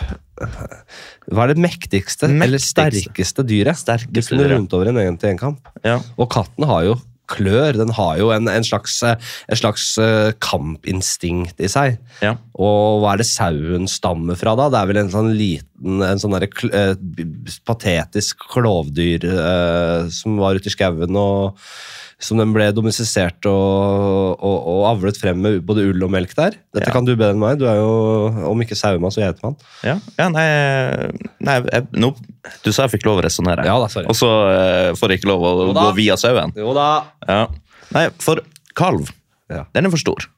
Hva er det mektigste, eller sterkeste dyret? Sterkeste du kunne rundt over en en-til-en-kamp. Ja. Og katten har jo klør. Den har jo en, en slags, eh, en slags eh, kampinstinkt i seg. Ja. Og hva er det sauen stammer fra da? Det er vel en sånn liten, en sånn derre eh, patetisk klovdyr eh, som var ute i skauen og som den ble domestisert og, og, og avlet frem med både ull og melk der. Dette Ja. kan du bedre enn meg. Du er jo, om ikke sauemann, så geitemann. Ja, ja nei, nei jeg, no, Du sa jeg fikk lov å resonnere, Ja og så uh, får jeg ikke lov å gå via sauen. Jo da. Ja. Nei, for kalv, Ja. den er for stor.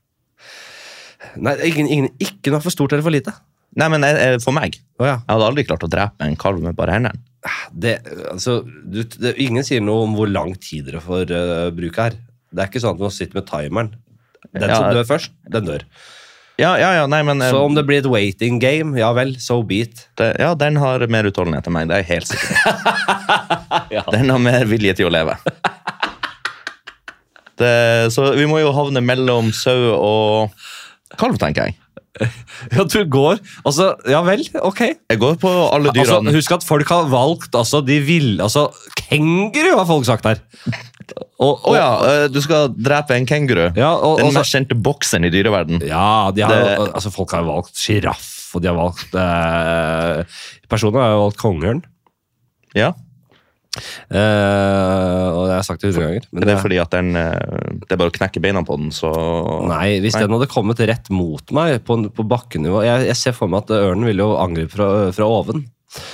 Nei, ingen, ingen, ikke noe for stort eller for lite. Nei, men jeg, jeg- for meg Oh, ja. Jeg hadde aldri klart å drepe en kalv med bare hendene. Det, altså, du, det, ingen sier noe om hvor lang tid dere får uh, bruke her. Det er ikke sånn at man sitter med timeren. Den Ja. som dør først, den dør. Ja, ja, ja, nei, men eh, Så om det blir et waiting game, ja vel, so be it. det, Ja, den har mer utholdenhet enn meg, det er jeg helt sikker på. Den har mer vilje til å leve. Det, så vi må jo havne mellom sau og kalv, tenker jeg. Ja, du går Altså, ja vel, ok. Jeg går på alle dyrene. Altså, husk at folk har valgt altså, de vil, altså, Kenguru har folk sagt her. Å oh, ja, eh, du skal drepe en kenguru. Ja, og, Den mest kjente boksen i dyreverden. Ja, de har, Det- altså folk har valgt sjiraff, og de har valgt eh, Personer har valgt kongeørn. Ja, Eh, og det har jeg sagt det hundre ganger. Men det er fordi at den eh, Det er bare å knekke beina på den, så Nei, hvis Nei. den hadde kommet rett mot meg på, på bakkenivå jeg, jeg ser for meg at ørnen vil jo angripe fra, fra oven.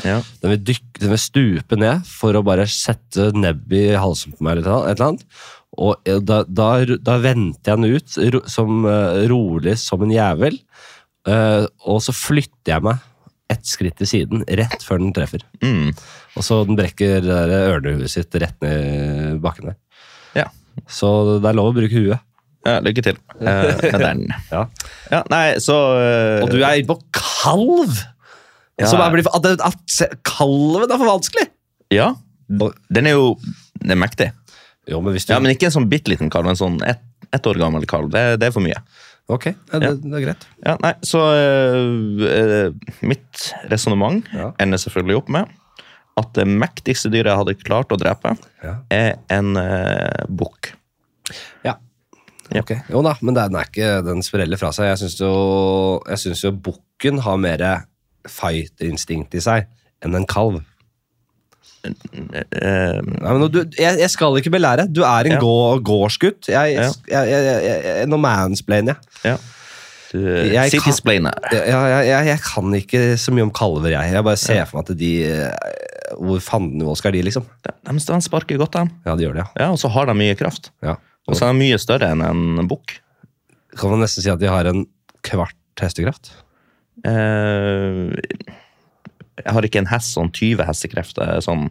Ja. Den vil, dykke, den vil stupe ned for å bare sette nebbet i halsen på meg. eller et eller annet. Og eh, da, da, da venter jeg den ut som, rolig som en jævel. uh, og så flytter jeg meg ett skritt til siden, rett før den treffer. Mm. Og så den brekker ørnehuet sitt rett ned bakken der. ja. Så det er lov å bruke huet. ja lykke til eh, med den. Ja. Ja, nei, så uh, Og du er inne på kalv! Ja. Som er, blitt- at, at, kalven er for vanskelig! Ja. Den er jo Den er mektig. Jo, men du Ja, Men ikke en sånn bitte liten kalv, en sånn ett ett år gammel kalv. Det, det er for mye. Ok, ja, det, det er greit. Ja, nei, Så eh, mitt resonnement Ja. ender selvfølgelig opp med at det mektigste dyret jeg hadde klart å drepe, er en uh, bukk. Ja. Ja. Ok, Jo da, men den er ikke den spreller fra seg. Jeg syns jo, jeg synes jo bukken har mer fight-instinkt i seg enn en kalv. Nei, du, jeg, jeg skal ikke belære. Du er en Ja. gårdsgutt. Jeg, Ja. jeg, Nå mansplainer jeg. ja. Citysplainer. Jeg, kan ikke så mye om kalver, jeg. Jeg bare ser for meg at de eh, Hvor fandenivoldske er de, liksom? De, de sparker godt, de. Ja, de gjør det, Ja, og så har de mye kraft. ja. ja. Og så er de mye større enn en bukk. Kan man nesten si at de har en kvart hestekraft? Eh, jeg har ikke en hest sånn 20 hestekrefter. Sånn,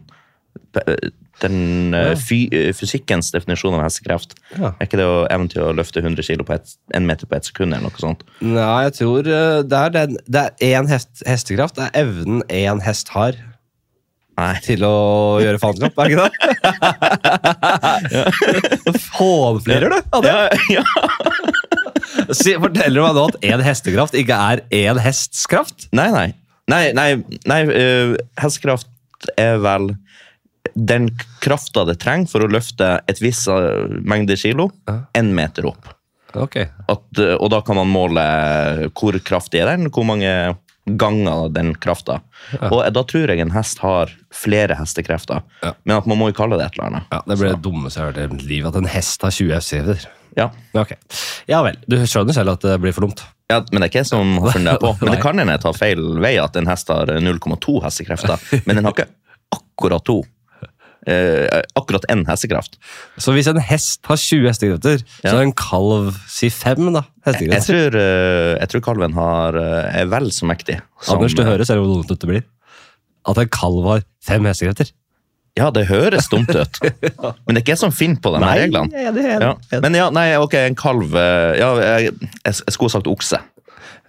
den eh, Ja. fy, eh, Fysikkens definisjon av hestekreft Ja. er ikke det å evne til å løfte 100 kg på et, en meter på ett sekund. eller noe sånt. Nei, jeg tror eh, det er, den, det er én hest, hestekraft. Det er evnen én hest har Nei. til å gjøre faenskap, er det ikke det? Hånflirer du av det? Ja, ja. Forteller du meg nå at én hestekraft ikke er én hests kraft? Nei, nei. Nei, nei, nei uh, hestekraft er vel den krafta det trenger for å løfte et visst eh, mengde kilo Ja. én meter opp. Ok. At, eh, og da kan man måle hvor kraftig er den, hvor mange ganger den krafta. Og da tror jeg en hest har flere hestekrefter, Ja. men at man må jo kalle det et eller annet. Ja, Det ble det dummeste jeg har hørt i mitt liv, at en hest har 20 hestekrefter. Ja. Okay. Ja vel. Du skjønner selv at det blir for dumt. Ja, men det er ikke jeg som har funnet det på. Men det kan hende jeg tar feil vei, at en hest har 0,2 hestekrefter. Men den har ikke akkurat to. Eh, akkurat én hestekraft. Så hvis en hest har 20 hestekrefter, så Ja. er en kalv si 5 da, Jeg hestekrefter. tror, eh, jeg tror kalven har, eh, er vel så mektig. som- Anders, du hører selv hvor dumt dette blir. At en kalv har fem hestekrefter. Ja, det høres dumt ut. Men det er ikke jeg som finner på de nei, reglene. Ja, det er Ja. Men ja, nei, ok, en kalv eh, Ja, jeg, jeg, skulle ha sagt okse.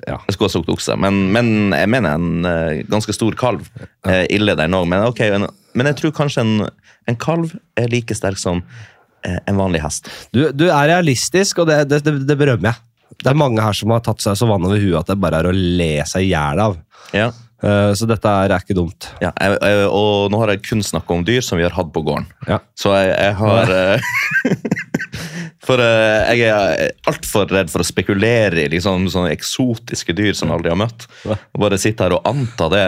Ja. Jeg skulle ha sagt okse, men, men jeg mener en uh, ganske stor kalv. er ille der nå, men ok, en, men jeg tror kanskje en, en kalv er like sterk som uh, en vanlig hest. Du, du er realistisk, og det, det, det, det berømmer jeg. Det er mange her som har tatt seg så vann over huet at det bare er å le seg i hjel av. Ja. Eh, Så dette er, ikke dumt. Ja, jeg, jeg, og nå har jeg kun snakka om dyr som vi har hatt på gården. Ja. Så jeg, jeg har eh, For eh, jeg er altfor redd for å spekulere i liksom, sånne eksotiske dyr som jeg aldri har møtt. Og bare sitte her og anta det.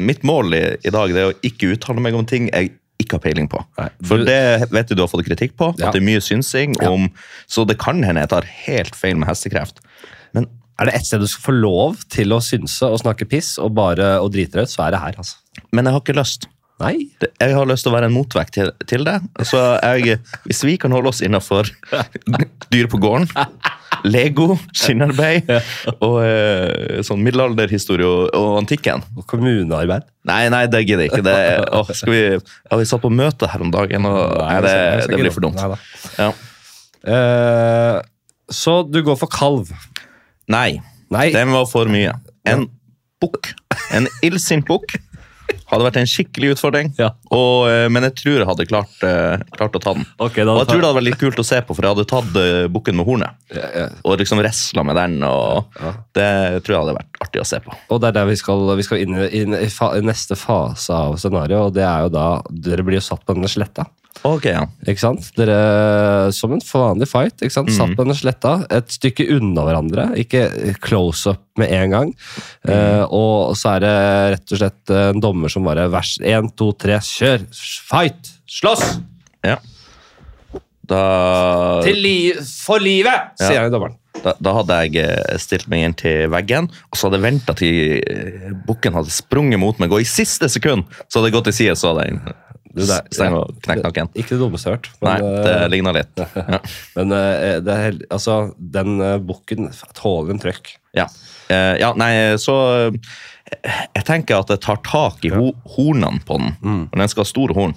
Mitt mål i, i dag det er å ikke uttale meg om ting jeg ikke har peiling på. Nei, For det vet du du har fått kritikk på, Ja. at det er mye synsing. Om, så det kan hende jeg tar helt feil med hestekreft. Er det ett sted du skal få lov til å synse og snakke piss og bare og drite deg ut, så er det her. altså. men jeg har ikke lyst. Nei. Jeg har lyst til å være en motvekt til, til det. Så jeg, hvis vi kan holde oss innafor dyr på gården, Lego, skinnarbeid og eh, sånn middelalderhistorie og, og antikken Og kommunearbeid. Nei, nei, det gidder jeg ikke. Det, å, skal vi, ja, vi satt på møte her om dagen, og nei, det, det blir for dumt. Ja. Uh, så du går for kalv. Nei, Nei. den var for mye. En bukk, en illsint bukk, hadde vært en skikkelig utfordring. Ja. Og, eh, men jeg tror jeg hadde klart, eh, klart å ta den. Okay, Og jeg tror det hadde vært litt kult å se på, for jeg hadde tatt eh, bukken med hornet. Ja, ja. Og liksom resla med den. og. Det tror jeg hadde vært artig å se på. Og det er der vi skal, vi skal inn i, inn i, fa, i neste fase av scenarioet, og det er jo da Dere blir jo satt på denne sletta. Ok, ja. Ikke sant? Dere, Som en vanlig fight. ikke sant? Satt på denne sletta, et stykke unna hverandre. Ikke close up med en gang. Eh, og så er det rett og slett en dommer som bare vers én, to, tre, kjør! Fight! Slåss! ja. Da, Til li for livet! Ja. sier dommeren. da, da hadde jeg eh, stilt meg inn til veggen, og så hadde jeg venta til eh, bukken hadde sprunget mot meg, og i siste sekund så hadde jeg gått til side, så hadde jeg Du, det er- knekt nakken. Ikke det dummeste jeg har hørt. Nei, det ligner litt. Ja. Men eh, det er, altså, den uh, bukken tåler en trøkk. Ja. Eh, ja, nei, så eh, Jeg tenker at jeg tar tak i ho hornene på den, og den skal ha store horn.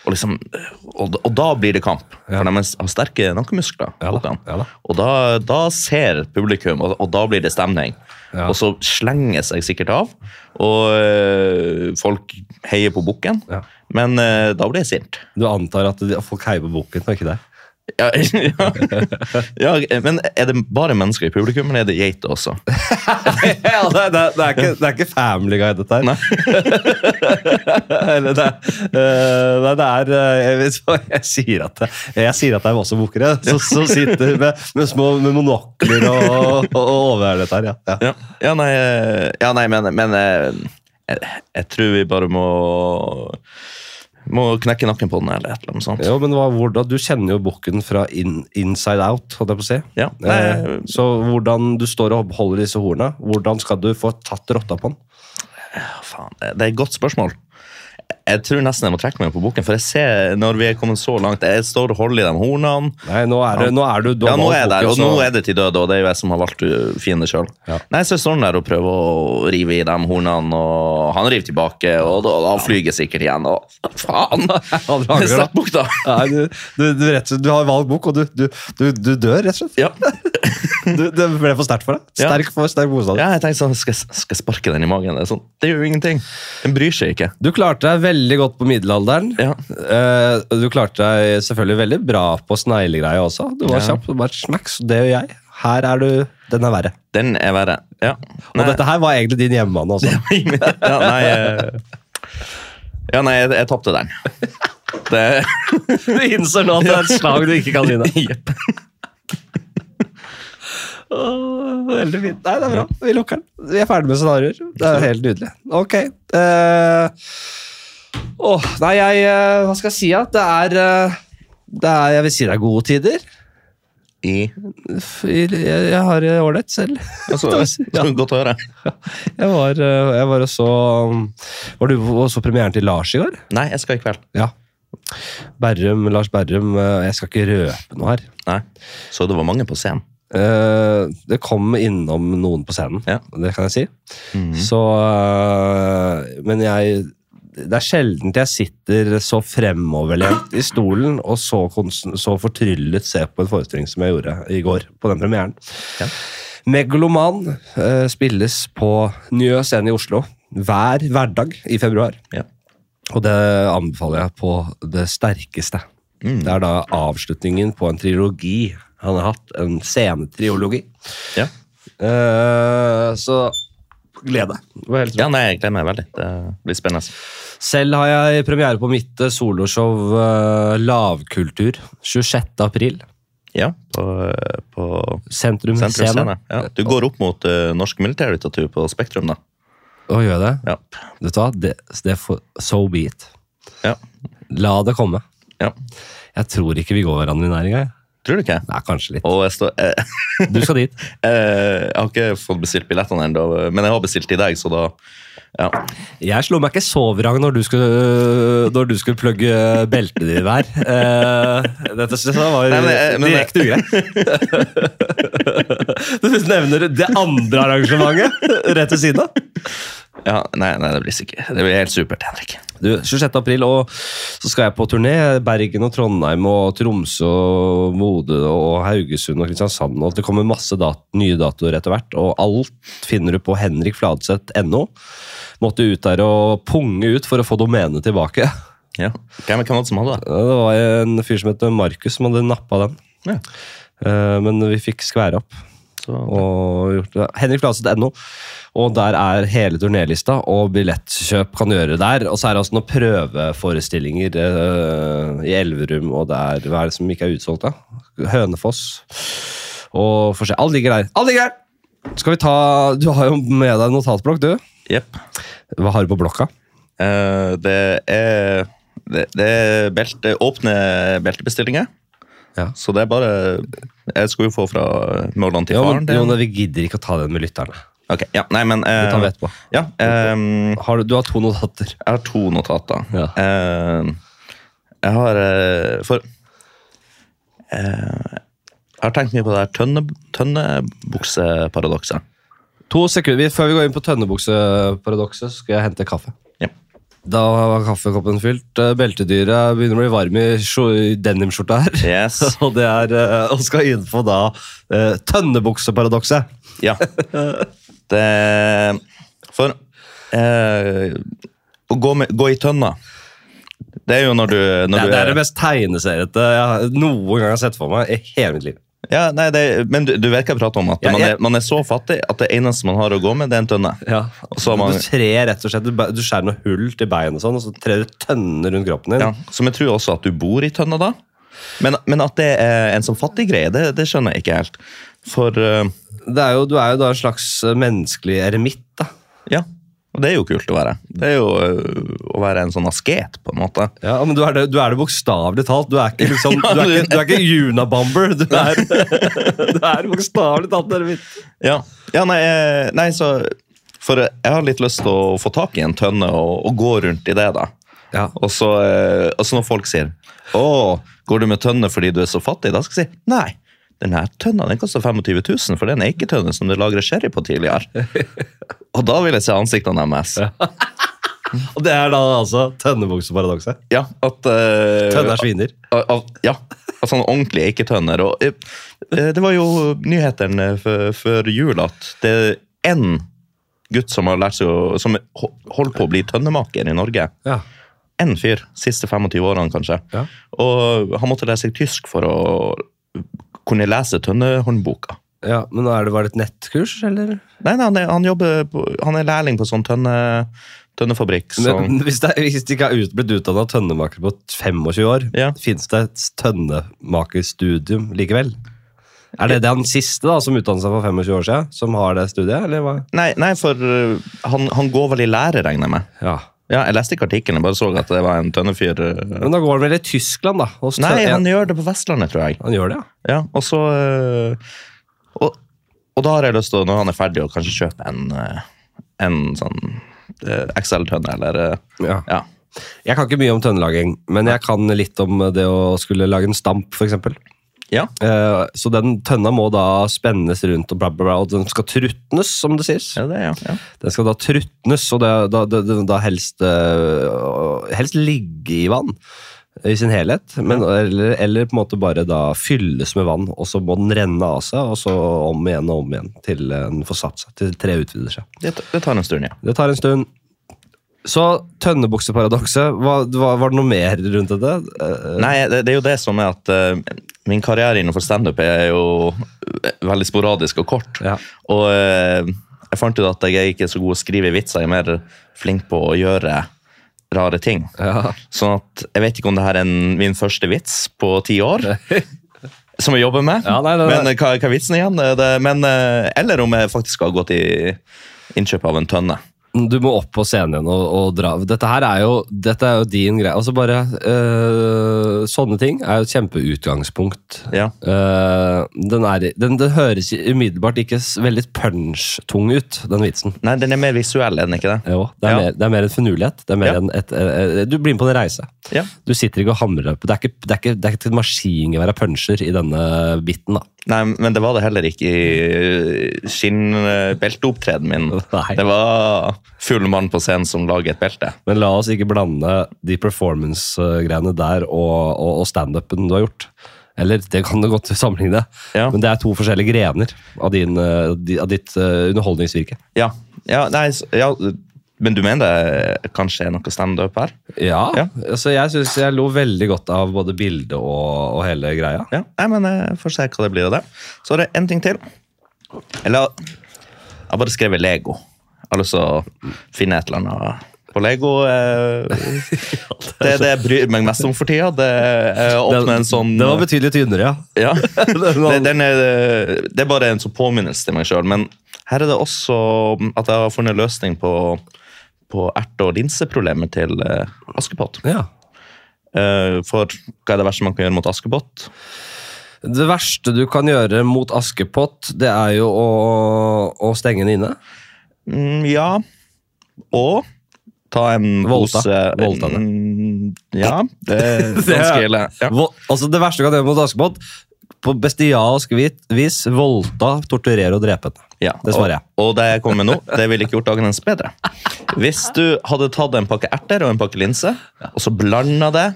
Og, liksom, og, og da blir det kamp, for de har sterke nakkemuskler. Ja da, ja da. Og da, da ser publikum, og, og da blir det stemning. Ja. Og så slenger seg sikkert av, og øh, folk heier på bukken. Ja. Men øh, da blir jeg sint. Du antar at folk heier på bukken, og ikke deg? Ja, ja. ja, men er det bare mennesker i publikum, eller er det geiter også? ja, det, det, det, er ikke, det er ikke Family Guy, dette her. Nei. Eller det, uh, det er eh, jeg, vet jeg, sier at det, jeg sier at det er masse bokere, som, som sitter med, med små med monokler og, og, og overhører dette her. Ja. Ja. Nei, øh, ja, nei men, men jeg, jeg tror vi bare må må knekke nakken på den, eller et eller annet sånt. Jo, men hva, hvordan, Du kjenner jo bukken fra in, inside out, holdt jeg på å si. Ja, Eh, så hvordan du står og holder disse horna, hvordan skal du få tatt rotta på den? faen, det det er et godt spørsmål. Jeg tror nesten jeg må trekke meg på bukken, for jeg ser når vi er kommet så langt Jeg står og holder i de hornene. Nei, nå er, det, nå er du, du Ja, nå er jeg der, og nå er det til døde, og det er jo jeg som har valgt uh, fiende sjøl. Ja. Nei, så jeg står der og prøver å rive i de hornene, og han river tilbake, og da, da flyger jeg sikkert igjen, og faen! Da. Sett bukk, da! Nei, du, du, du, rett, du har valgt bok, og du, du, du, du dør, rett og slett. Ja. Du, det ble for sterkt for deg. Sterk for sterk motstand. ja, jeg tenkte sånn, skal, jeg- skal jeg sparke den i magen? Det, sånn, det gjør jo ingenting. Den bryr seg ikke. Du klarte deg veldig godt på middelalderen. Ja. Eh, du klarte deg selvfølgelig veldig bra på sneglegreia også. Du var Ja. kjapp. Bare smacks, det gjør jeg. Her er du Den er verre. Den er verre. Ja. Og dette her var egentlig din hjemmebane også. ja, nei eh, Ja, nei, jeg, jeg tapte den. Det Du innser nå at det er et slag du ikke kan vinne. Jepp. Åh, Veldig fint. Nei, det er bra. Vi lukker den. Vi er ferdig med scenarioer. Det er helt nydelig. Ok. eh, åh, nei, jeg eh, Hva skal jeg si? at Det er, eh, det er Jeg vil si det er gode tider. I Jeg, jeg har ålreit selv. altså, Ja. Godt å høre. Jeg var, eh, jeg var også Var du også premieren til Lars i går? Nei, jeg skal i kveld. Ja. Berrum, Lars Berrum. Jeg skal ikke røpe noe her. Nei. Så det var mange på scenen. Det kom innom noen på scenen, Ja. det kan jeg si. Mhm. Så eh, Men jeg Det er sjelden jeg sitter så fremoverlent i stolen og så, så fortryllet ser på en forestilling som jeg gjorde i går, på den premieren. Ja. Megaloman uh, spilles på Njø scene i Oslo hver hverdag i februar. Ja. Og det anbefaler jeg på det sterkeste. Mm. Det er da avslutningen på en trilogi. Han har hatt en scenetriologi. Ja. Uh, så gled deg. Det var helt ja, nei, jeg gleder meg veldig. Det blir spennende. Selv har jeg premiere på mitt eh, soloshow eh, Lavkultur 26. april. Ja, på, på Sentrum. Scene. Ja. Du går opp mot uh, norsk militærlitteratur på Spektrum, da. Å, gjør jeg det? Ja. Vet du hva? Det, det får so be it. Ja. La det komme. ja. Jeg tror ikke vi går hverandre i næringa. jeg. Tror du ikke? Nei, kanskje litt. Står, eh, Du skal dit. eh, jeg har ikke fått bestilt billettene ennå, men jeg har bestilt i deg, så da ja. Jeg slo meg ikke så vrang når du skulle, når du skulle plugge beltet ditt der. Eh, dette synes jeg var Nei, men, eh, men- direkte ugreit. Du nevner det andre arrangementet rett ved siden av. ja nei, nei, det blir sikkert Det blir helt supert, Henrik. Du, 26. april, og så skal jeg på turné. Bergen og Trondheim og Tromsø og Bodø og Haugesund og Kristiansand. Og det kommer masse dat nye datoer etter hvert, og alt finner du på henrikfladseth.no. Måtte ut der og punge ut for å få domenet tilbake. Ja. Hvem, var det som hadde det? Det var en fyr som het Markus som hadde nappa den. Ja. Eh, Men vi fikk skvære opp. Så, Og gjort det. henrikfladseth.no. Og der er hele turnélista, og billettkjøp kan gjøre der. Og så er det også noen prøveforestillinger uh, i Elverum, og der, hva er det som ikke er utsolgt, da? Hønefoss. Og se. Alt ligger der. Alt ligger der! Skal vi ta Du har jo med deg notatblokk, du. Yep. Hva har du på blokka? Uh, det er det, det er belte, åpne beltebestillinger. Ja. Så det er bare Jeg skulle jo få fra Mørland til Jo, faren. men, jo, men vi gidder ikke å ta den med lytterne. Ok, ja, nei, men Det eh, tar vi etterpå. Ja, ehm, Har du, du har to notater. jeg har to notater. Ja. Eh, jeg har eh, For eh, Jeg har tenkt mye på det her tønne, tønnebukseparadokset. To sekunder, Før vi går inn på tønnebukseparadokset, skal jeg hente kaffe. Ja. Da var kaffekoppen fylt. Eh, Beltedyret begynner å bli varm i skjor- i denimskjorta her. Yes. Og det er, eh, og skal inn på da eh, tønnebukseparadokset. Ja. Det For eh, å gå, med, gå i tønna Det er jo når du, når Det, du det er det mest tegneseriete jeg noen gang har sett for meg i hele mitt liv. Ja, nei, det, Men du, du vet hva jeg prater om? At Ja, man, er, man er så fattig at det eneste man har å gå med, det er en tønne. Ja. Man- Du trer rett og slett, du, du skjærer noe hull til bein og sånn, og så trer du tønner rundt kroppen din. Ja, Som jeg tror også at du bor i tønna da. Men, men at det er en sånn fattig greie, det, det skjønner jeg ikke helt. For eh, Det er jo, du er jo da en slags eh, menneskelig eremitt. da. ja, og det er jo kult å være. Det er jo eh, å være en sånn asket, på en måte. Ja, men Du er det, du er det bokstavelig talt. Du er ikke, liksom, du er ikke, du er ikke Unabomber. Du er, du er bokstavelig talt eremitt. Ja, ja nei, eh, nei, så For jeg har litt lyst til å få tak i en tønne og, og gå rundt i det, da. Ja. Og så, eh, og så når folk sier 'Å, går du med tønne fordi du er så fattig?' Da skal jeg si nei. Den her tønna den koster 25 000, for det er en eiketønne som det lagrer sherry på tidligere. og da vil jeg se ansiktene deres. Og det er da altså tønnebukseparadokset. Ja, at eh, Tønner sviner? Uh, ja, av sånne ordentlige eiketønner. Og, eh, det var jo nyheten eh, før, jul at det er én gutt som har lært seg å, som ho- holder på å bli tønnemaker i Norge. Ja. Én fyr. Siste 25 årene, kanskje. Ja. Og han måtte lære seg tysk for å kunne lese tønnehåndboka. Ja, Men er det, var det et nettkurs, eller? Nei, nei han, er, han jobber Han er lærling på sånn tønne, tønnefabrikk. Så, Men, hvis, det, hvis de ikke er ut, blitt utdanna tønnemaker på 25 år, Ja. fins det et tønnemakerstudium likevel? Er det den siste da, som utdannet seg for 25 år siden, som har det studiet? eller hva? nei, nei, for uh, han, han går vel i lære, regner jeg med. Ja. Ja, Jeg leste ikke artikkelen, jeg bare så at det var en tønnefyr. uh, Men da går han vel i Tyskland, da? Nei, han gjør det på Vestlandet, tror jeg. han gjør det, ja. Ja, og så øh, og, og da har jeg lyst til, når han er ferdig, å kanskje kjøpe en, øh, en sånn XL-tønne, eller ja. Ja. Jeg kan ikke mye om tønnelaging, men jeg kan litt om det å skulle lage en stamp, f.eks. Ja. Uh, så den tønna må da spennes rundt, og bla, bla, bla, og den skal trutnes, som det sies. ja, det, ja. ja. Den skal da trutnes, og det, da, det, da, helst, uh, helst ligge i vann i sin helhet. Men, eller, eller på en måte bare da fylles med vann, og så må den renne av seg, og så om igjen og om igjen til den får satt seg, til treet utvider seg. Det tar en stund, ja. Det tar en stund. Så tønnebukseparadokset, var, var, det noe mer rundt dette? Eh, Nei, det, det er jo det som er at uh, min karriere innenfor standup er jo veldig sporadisk og kort. Ja. Og uh, jeg fant ut at jeg er ikke så god å skrive vitser, jeg er mer flink på å gjøre rare ting. Ja. Sånn at jeg vet ikke om det her er en, min første vits på ti år. Som jeg jobber med. Ja, nei, nei, nei. Men eh, hva, hva er vitsen igjen? Det, men, eh, eller om jeg faktisk har gått i innkjøp av en tønne. Du må opp på scenen igjen og, og dra. Dette her er jo, dette er jo din greie. Altså bare øh, Sånne ting er jo et kjempeutgangspunkt. Ja. Uh, den, er, den, den høres umiddelbart ikke veldig punch-tung ut, den vitsen. Nei, den er mer visuell, er den ikke det? Jo, det, er Ja. mer, det er mer en finurlighet. Det er mer Ja. en et, eh, du blir med på en reise. Ja. Du sitter ikke og hamrer opp. Det er ikke, det er ikke, det er ikke et maskingevær av puncher i denne biten. da. Nei, men det var det heller ikke i skinnbelteopptredenen min. Nei. Det var full mann på scenen som lager et belte. Men la oss ikke blande de performance-greiene der og, og, og standupen du har gjort. Eller det kan du godt sammenligne, Ja. men det er to forskjellige grener av, din, eh, av ditt eh, underholdningsvirke. Ja, ja, nei, ja men du mener det kanskje er noe standup her? Ja, Ja. altså jeg syns jeg lo veldig godt av både bildet og, og hele greia. Ja, nei, men jeg får se hva det blir av det. Så er det en ting til. Eller Jeg har bare skrevet Lego. Jeg har lyst til å finne et eller annet på Lego. eh, Det det jeg bryr meg mest om for tida. Det er å åpne en sånn Det var betydelig tynnere, ja. ja. det, den er, det er bare en sånn påminnelse til meg sjøl. Men her er det også at jeg har funnet løsning på, på erte- og linseproblemet til eh, Askepott. ja. Eh, For hva er det verste man kan gjøre mot Askepott? Det verste du kan gjøre mot Askepott, det er jo å, å stenge den inne. Mm, ja. Og ta en Volta. pose Voldta det. Mm, Ja, det er ganske ille. Ja. Altså Det verste du kan gjøre mot Askepott, på bestialsk vis voldta, torturere og drepe den. Ja, Det svarer jeg. Og, og det jeg kommer med nå, det ville ikke gjort dagen hennes bedre. Hvis du hadde tatt en pakke erter og en pakke linse, og så blanda det,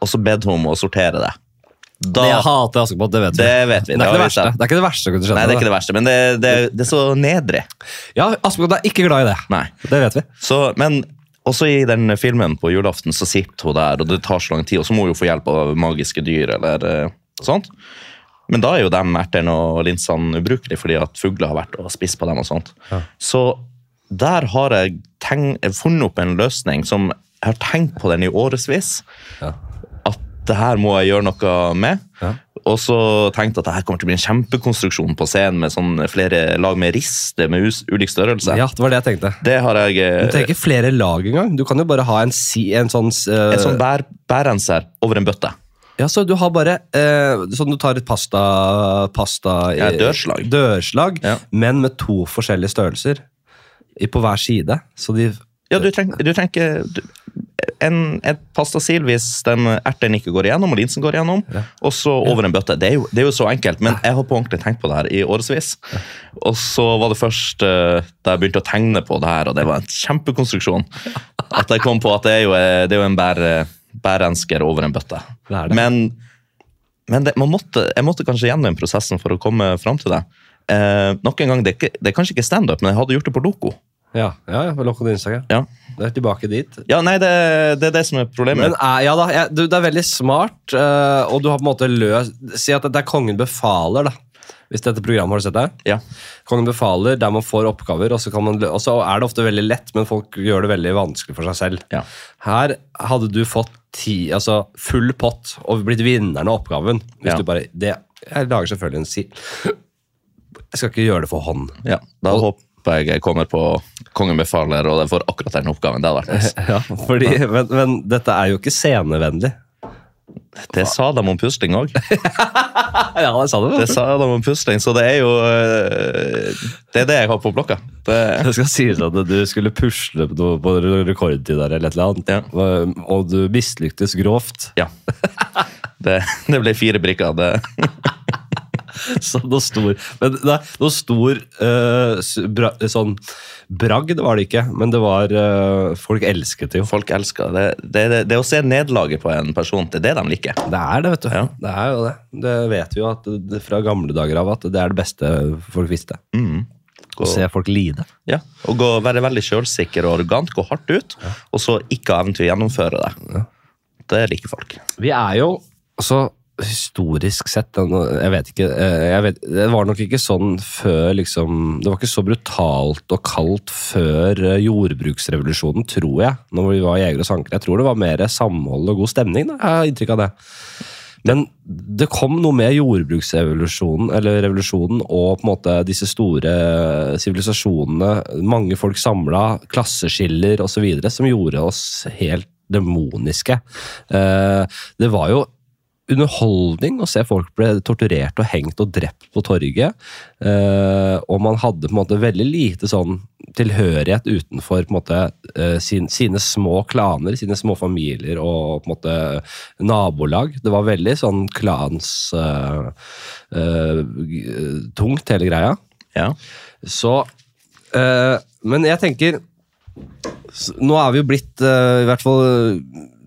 og så bedt hun om å sortere det. Da, Jeg hater Askepott, det vet vi. Det vet vi, Det det er det, ikke det. Det er ikke det verste. Nei, det er ikke det verste, men det, det, det er så nedrig. Ja, Askepott er ikke glad i det. Nei. Det vet vi. Så, men også i den filmen på julaften så sitter hun der, og det tar så lang tid, og så må hun jo få hjelp av magiske dyr eller eh, sånt. Men da er jo de ertene og linsene ubrukelige fordi at fugler har vært og spist på dem. og sånt. Ja. Så der har jeg funnet opp en løsning som jeg har tenkt på den i årevis. Ja. At det her må jeg gjøre noe med. Ja. Og så tenkte jeg at det her kommer til å bli en kjempekonstruksjon på scenen med sånn flere lag med rister med ulik størrelse. ja, det var det jeg tenkte. Det har jeg eh, Du trenger ikke flere lag engang. Du kan jo bare ha en, si, en sånn uh... En sånn bær, bærrenser over en bøtte. Ja, så du har bare eh, Sånn du tar et pasta, pasta Ja, dørslag. dørslag Ja. men med to forskjellige størrelser i, på hver side. Så de Ja, du trenger, et pastasil hvis den erten ikke går igjennom og linsen går igjennom, Ja. og så over en bøtte. Det er, jo, det er jo så enkelt, men jeg har på ordentlig tenkt på det her i årevis. Og så var det først eh, da jeg begynte å tegne på det her, og det var en kjempekonstruksjon, at jeg kom på at det er jo, eh, det er jo en bær, bærrensker over en bøtte. Det det. Men, men det, man måtte, jeg måtte kanskje gjennom prosessen for å komme fram til det. Eh, nok en gang, det er, det kanskje ikke standup, men jeg hadde gjort det på Loco. Ja, ja, ja på Loco Instagram. Ja. Det er tilbake dit. Ja, nei, det, det er det som er problemet. Men eh, ja da, jeg, du, det er veldig smart, eh, og du har på en måte løst Si at det er Kongen befaler, da. Hvis dette programmet har du sett det? Ja. Kongen befaler, der man får oppgaver, og så, kan man, og så er det ofte veldig lett, men folk gjør det veldig vanskelig for seg selv. Ja. Her hadde du fått ti, altså full pott og blitt vinneren av oppgaven. Hvis Ja. du bare, det, Jeg lager selvfølgelig en si... Jeg skal ikke gjøre det for hånd. ja. Da håper jeg jeg kommer på Kongen befaler, og jeg får akkurat den oppgaven. Det hadde vært nice. Ja, fordi, men, men dette er jo ikke scenevennlig. Det sa de om pusling òg. Ja, det sa du. Det sa de om pusling, så det er jo øh, Det er det jeg har på blokka. Det, Det skal sies at du skulle pusle på på rekordtid der, eller et eller annet, Ja. og du mislyktes grovt. ja. Det, det ble fire brikker. Det, Så noe stor Men nei, noe stor uh, bra, sånn bragd var det ikke, men det var uh, Folk elsket det jo. folk elsker det. Det, det. det å se nederlaget på en person, det er det de liker. Det er det, vet du. Ja. Det er jo det. Det vet vi jo at det, fra gamle dager av at det er det beste folk visste. Mm. Å se folk lide. Ja, og gå, Være veldig sjølsikker og arrogant, gå hardt ut, og så ikke ha evnen til å gjennomføre det. Det liker folk. Vi er jo altså historisk sett Jeg vet ikke eh, jeg vet, Det var nok ikke sånn før liksom Det var ikke så brutalt og kaldt før eh, jordbruksrevolusjonen, tror jeg. Når vi var jegere og sankere. Jeg tror det var mer samhold og god stemning. Da. Jeg har inntrykk av det. Men det kom noe med jordbruksrevolusjonen eller revolusjonen og på en måte disse store sivilisasjonene, mange folk samla, klasseskiller osv., som gjorde oss helt demoniske. Eh, Det var jo underholdning å se folk ble torturert og hengt og drept på torget. Eh, og man hadde på en måte veldig lite sånn tilhørighet utenfor måte eh, sin, sine små klaner, sine små familier og på en måte nabolag. Det var veldig sånn klans eh, eh, tungt, hele greia. Ja. Så eh, Men jeg tenker Nå er vi jo blitt eh, I hvert fall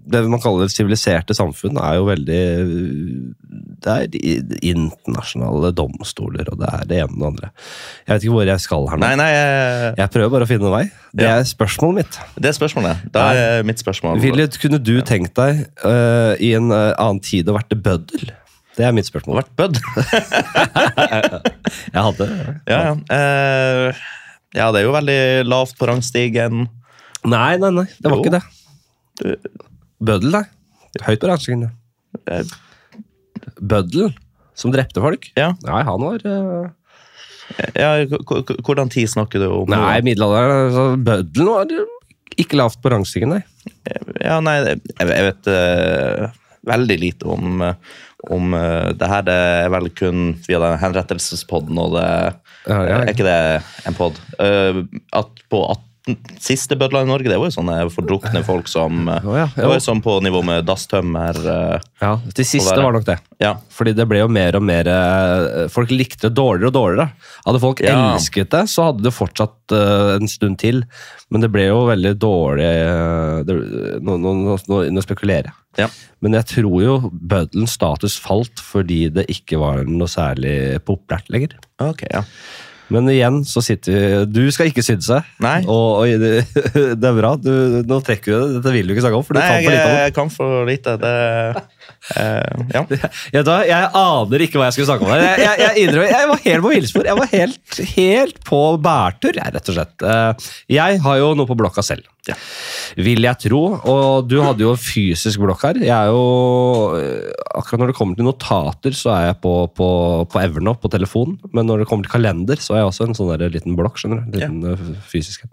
det man kaller siviliserte samfunn, er jo veldig Det er de internasjonale domstoler, og det er det ene og det andre. Jeg vet ikke hvor jeg skal her nå. Nei, nei, jeg... Jeg prøver bare å finne en vei. Det Ja. er spørsmålet mitt. det er spørsmålet. Da er mitt spørsmål Ville, kunne du tenkt deg uh, i en uh, annen tid å vært bøddel? Det er mitt spørsmål. vært bødd. Jeg hadde ja, ja. uh, ja, det er jo veldig lavt på rangstigen. Nei, nei, nei. Det var Jo. ikke det. Bøddel, da. Høyt på rangstigen. Eh, Bøddel, som drepte folk. Ja. Nei, han var uh... ja, hvordan tid snakker du om? Nei, middelalderen. Altså, bøddelen var ikke lavt på rangstigen, nei. Ja, nei, jeg, vet uh, veldig lite om, om uh, det her. Det er vel kun via den henrettelsespodden, og det Ja, ja. er ikke det en pod. Uh, at på 18, siste bødler i Norge, det var jo sånne fordrukne folk som oh, ja, Det var jo sånn på nivå med dasstømmer. eh, Ja, Det siste var nok det. ja. Fordi det ble jo mer og mer eh, Folk likte det dårligere og dårligere. Hadde folk Ja. elsket det, så hadde det fortsatt uh, en stund til. Men det ble jo veldig dårlig uh, nå, spekulerer jeg. Ja. Men jeg tror jo bøddelens status falt fordi det ikke var noe særlig populært lenger. Ok, ja. Men igjen så sitter vi Du skal ikke synse. Nei. Og, og det, det er bra. Du, nå trekker du det. Dette vil du ikke snakke om, for du Nei, kan for lite om det. jeg kan for lite. Det, eh, ja. Jeg, da, jeg aner ikke hva jeg skulle snakke om. Jeg, jeg, jeg, innrømmer, jeg var helt på villspor. Jeg var helt, helt på bærtur, jeg, rett og slett. Uh, Jeg har jo noe på blokka selv. Ja. Vil jeg tro. Og du hadde jo fysisk blokk her. Jeg er jo, eh, akkurat når det kommer til notater, så er jeg på, på, på Evernote på telefonen. Men når det kommer til kalender, så er jeg også en sånn der liten blokk. skjønner du? Liten ja. fysisk.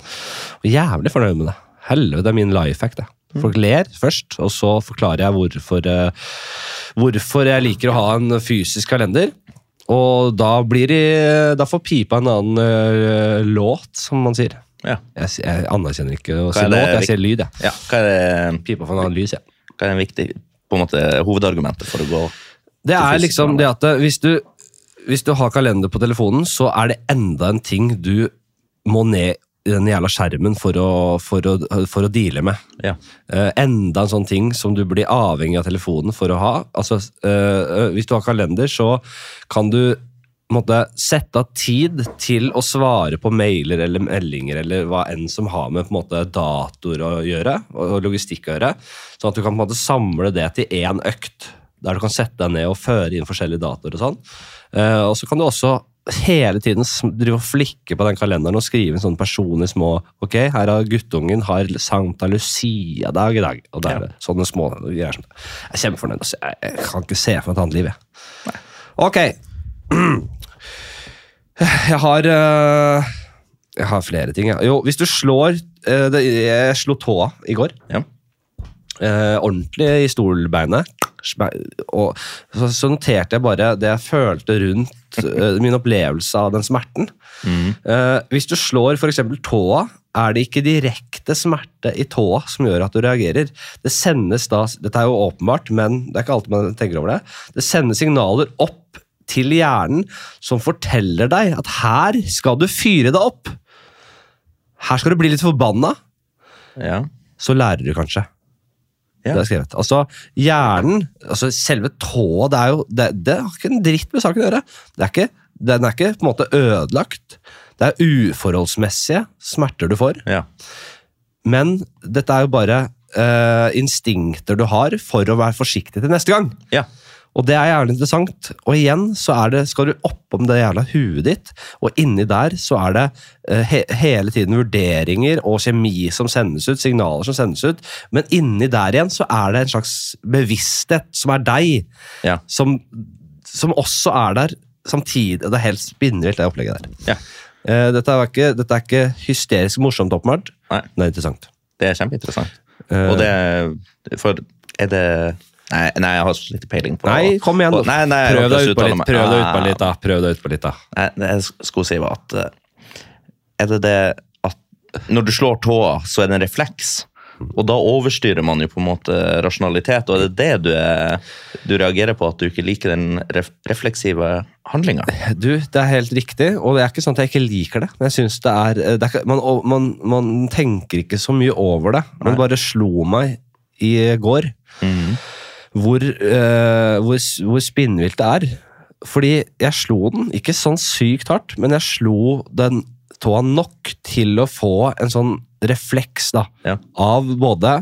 Og jævlig fornøyd med det. Helvete, det er min life hack, det. Folk ler først, og så forklarer jeg hvorfor, eh, hvorfor jeg liker å ha en fysisk kalender. Og da blir de, da får pipa en annen uh, låt, som man sier. Ja. Jeg, jeg anerkjenner ikke å si låt, jeg sier lyd. jeg. ja. Hva er det Pipa får en annen lys, jeg. hva er det viktig, på en måte, hovedargumentet for å gå Det er liksom det at eh, hvis du, hvis du har kalender på telefonen, så er det enda en ting du må ned den jævla skjermen for å, for å, for å deale med. Ja. Uh, enda en sånn ting som du blir avhengig av telefonen for å ha. Altså, uh, hvis du har kalender, så kan du måtte sette av tid til å svare på mailer eller meldinger eller hva enn som har med på en måte, datoer å gjøre, og logistikk å gjøre. Sånn at du kan på en måte samle det til én økt. der du kan sette deg ned og føre inn forskjellige datoer og sånn. Uh, og så kan du også hele tiden driver drive og flikke på den kalenderen og skrive en sånne personlige små Ok, her har guttungen har Sankta Lucia-dag i dag. Og det er Ja. Sånne små greier. som. Jeg er kjempefornøyd. altså. Jeg, jeg kan ikke se for meg et annet liv, jeg. Ok. Jeg har eh, Jeg har flere ting. Ja. Jo, hvis du slår eh, det, Jeg slo tåa i går. Ja. Eh, ordentlig i stolbeinet. Og så, noterte jeg bare det jeg følte rundt eh, min opplevelse av den smerten. Eh, hvis du slår f.eks. tåa, er det ikke direkte smerte i tåa som gjør at du reagerer. Det sendes da, Dette er jo åpenbart, men det er ikke alltid man tenker over det. Det sendes signaler opp til hjernen som forteller deg at her skal du fyre deg opp. Her skal du bli litt forbanna. Ja. Så lærer du kanskje. Ja. Det er skrevet. Altså, hjernen, altså selve tåa, det er jo det, det har ikke en dritt med saken å gjøre. Det er ikke, den er ikke på en måte ødelagt. Det er uforholdsmessige smerter du får. Ja. Men dette er jo bare uh, instinkter du har for å være forsiktig til neste gang. ja. Og det er jævlig interessant. Og igjen så er det, skal du oppom det jævla huet ditt, og inni der så er det eh, he hele tiden vurderinger og kjemi som sendes ut, signaler som sendes ut, men inni der igjen så er det en slags bevissthet som er deg, Ja. som, som også er der samtidig. Det er helt spinnvilt, det opplegget der. ja. Uh, dette, er ikke, dette er ikke hysterisk morsomt, åpenbart. Nei, Det er interessant. det er kjempeinteressant. Uh, Og det For er det Nei, nei jeg har så lite peiling på Nei, kom igjen. på, nei, nei, Prøv deg ut på litt, prøv deg ut på Ah. litt, da. Prøv deg utpå litt, da. Nei, det jeg skulle si var at eh, Er det det at når du slår tåa, så er det en refleks? Og da overstyrer man jo på en måte rasjonalitet, og er det det du, er, du reagerer på? At du ikke liker den ref refleksive handlinga? Du, det er helt riktig, og det er ikke sånn at jeg ikke liker det. Men jeg synes det er, det er ikke, man, man, man tenker ikke så mye over det. Man Nei. bare slo meg i går hvor, uh, hvor, hvor spinnvilt det er. Fordi jeg slo den, ikke sånn sykt hardt, men jeg slo den tåa nok til å få en sånn refleks da, Ja. av både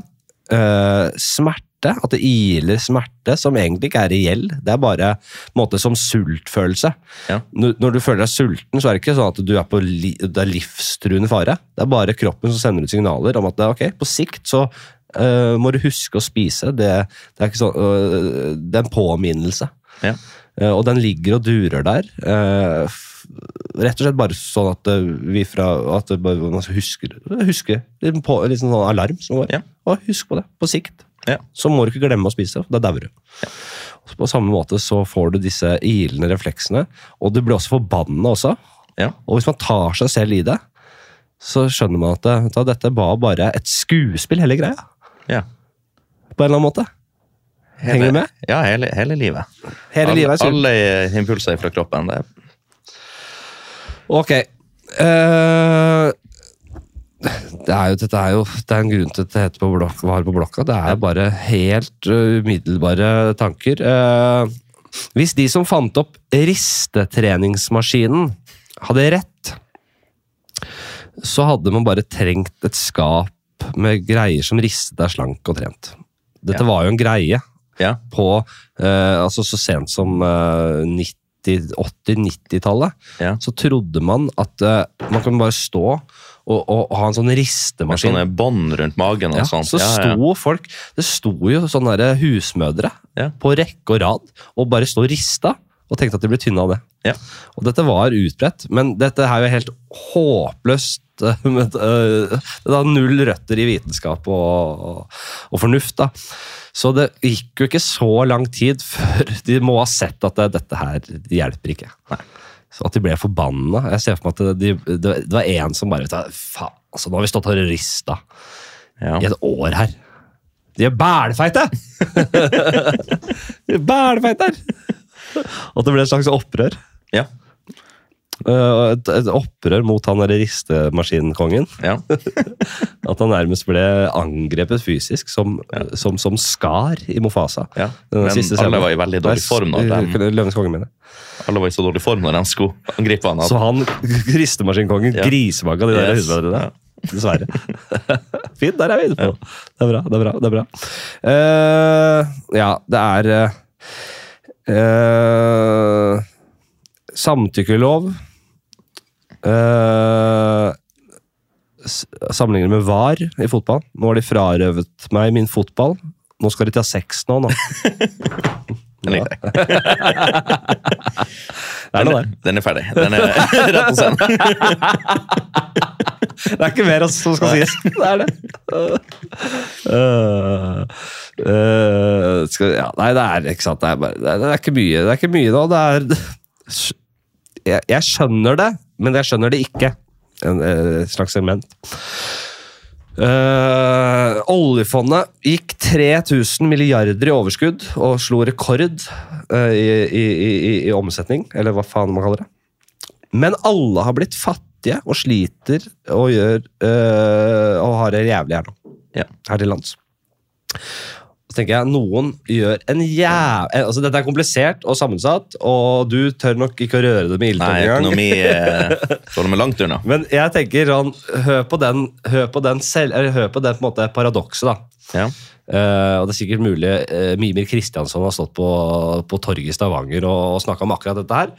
uh, smerte, at det iler smerte, som egentlig ikke er reell. Det er bare en måte som sultfølelse. Ja. Når, du føler deg sulten, så er det ikke sånn at du er på li, det er livstruende fare. Det er bare kroppen som sender ut signaler om at det, er ok, på sikt så eh, må du huske å spise. Det, det, er sånn, uh, det er en påminnelse. Ja. Uh, og den ligger og durer der. rett og slett bare sånn at vi fra at man skal huske, huske en på, en sånn alarm som går. Ja. Og husk på det, på sikt. Ja. Så må du ikke glemme å spise, da dauer du. På samme måte så får du disse ilende refleksene, og du blir også forbanna også. Ja. Og hvis man tar seg selv i det, så skjønner man at hva, dette var bare et skuespill, hele greia. Ja. På en eller annen måte. Henger du med? Ja, hele, hele livet. Hele alle, livet alle impulser fra kroppen. Det, Ok. Uh, det er jo, dette er jo det er en grunn til at det heter på blok, var på blokka. Det er bare helt uh, umiddelbare tanker. Uh, hvis de som fant opp ristetreningsmaskinen, hadde rett, så hadde man bare trengt et skap med greier som ristet deg slank og trent. Dette Ja. var jo en greie ja. på eh, altså så sent som eh, 80-90-tallet Ja. så trodde man at eh, man kan bare stå og, og, og ha en sånn Med ristemaskin. sånne bånd rundt magen og Ja, sånt. så Ja, sto folk Det sto jo sånne husmødre Ja. på rekke og rad og bare sto og rista og tenkte at de ble tynne av det. Ja. Og dette var utbredt, men dette er jo helt håpløst. eh, med, eh, Det har null røtter i vitenskap og, og, og fornuft. da. Så det gikk jo ikke så lang tid før de må ha sett at det, dette her hjelper ikke. Så at de ble forbanna. Jeg ser for meg at de, det, det var en som bare vet du, Faen, altså, nå har vi stått og rista Ja. i et år her. De er bælfeite! De Og det ble et slags opprør. Ja. Eh, Et, et opprør mot han derre ristemaskinkongen. ja. At han nærmest ble angrepet fysisk, som, som, som skar i Mofasa. ja. Men alle var i veldig dårlig form Da, den, alle var i så dårlig form når de skulle angripe han. at- Så han, ristemaskinkongen, Ja. grisemagga de der Yes. husmødrene. Ja. Dessverre. Fint, der er vi inne på. Det er bra. det er bra, det er bra. Uh, ja, det er eh, Eh, samtykkelov. Eh, sammenligner med VAR i fotball. Nå har de frarøvet meg min fotball. Nå skal de ta sex nå, nå. Den er jeg. Den, er- den er ferdig. Den er rett på scenen. Det er ikke mer som skal sies. Det er det. Uh, uh, skal, ja, nei, det er ikke sant. Det er, bare, det er, det er ikke mye Det er ikke mye nå. Det er jeg, jeg skjønner det, men jeg skjønner det ikke. En, en slags segment. Øh, oljefondet gikk 3000 milliarder i overskudd og slo rekord uh, i, i, i, i omsetning, eller hva faen man kaller det. Men alle har blitt fattige og sliter og gjør uh, og har det jævlig her nå. Ja. Her til lands. Så tenker jeg noen gjør en jæv... Altså, dette er komplisert og sammensatt, og du tør nok ikke å røre det med Nei, ildtang engang. økonomi eh, står langt unna. Men jeg tenker sånn, hør på den, hør på den, selv, eller hør på den på en måte paradokset, da. Ja. Uh, og det er sikkert mulig uh, Mimir Kristiansson har stått på, på torget i Stavanger og, og snakka om akkurat dette her.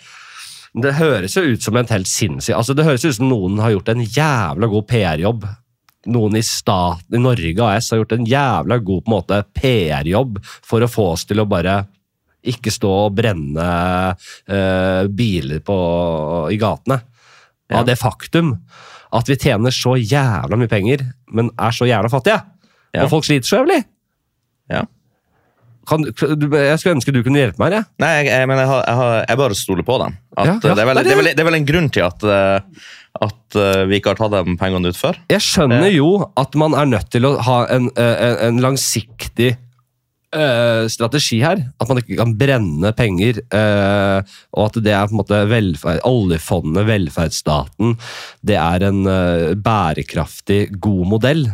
Det høres jo ut som en helt sinnssyk altså Det høres ut som noen har gjort en jævla god PR-jobb. Noen i staten i Norge AS har gjort en jævla god måte PR-jobb for å få oss til å bare ikke stå og brenne uh, biler på, i gatene. Ja. Av det faktum at vi tjener så jævla mye penger, men er så jævla fattige. Ja. Og folk sliter så jævlig. ja. Kan, jeg skulle ønske du kunne hjelpe meg. Ja. Nei, jeg, jeg, men jeg, har, jeg, har, jeg bare stoler på dem. Ja, ja. det, er vel, det- er vel, det er vel en grunn til at, eh, at eh, vi ikke har tatt de pengene ut før. jeg skjønner jo at man er nødt til å ha en, eh, en, en langsiktig eh, strategi her. At man ikke kan brenne penger. eh, og at det er på en måte velferd, oljefondet, velferdsstaten, det er en eh, bærekraftig, god modell.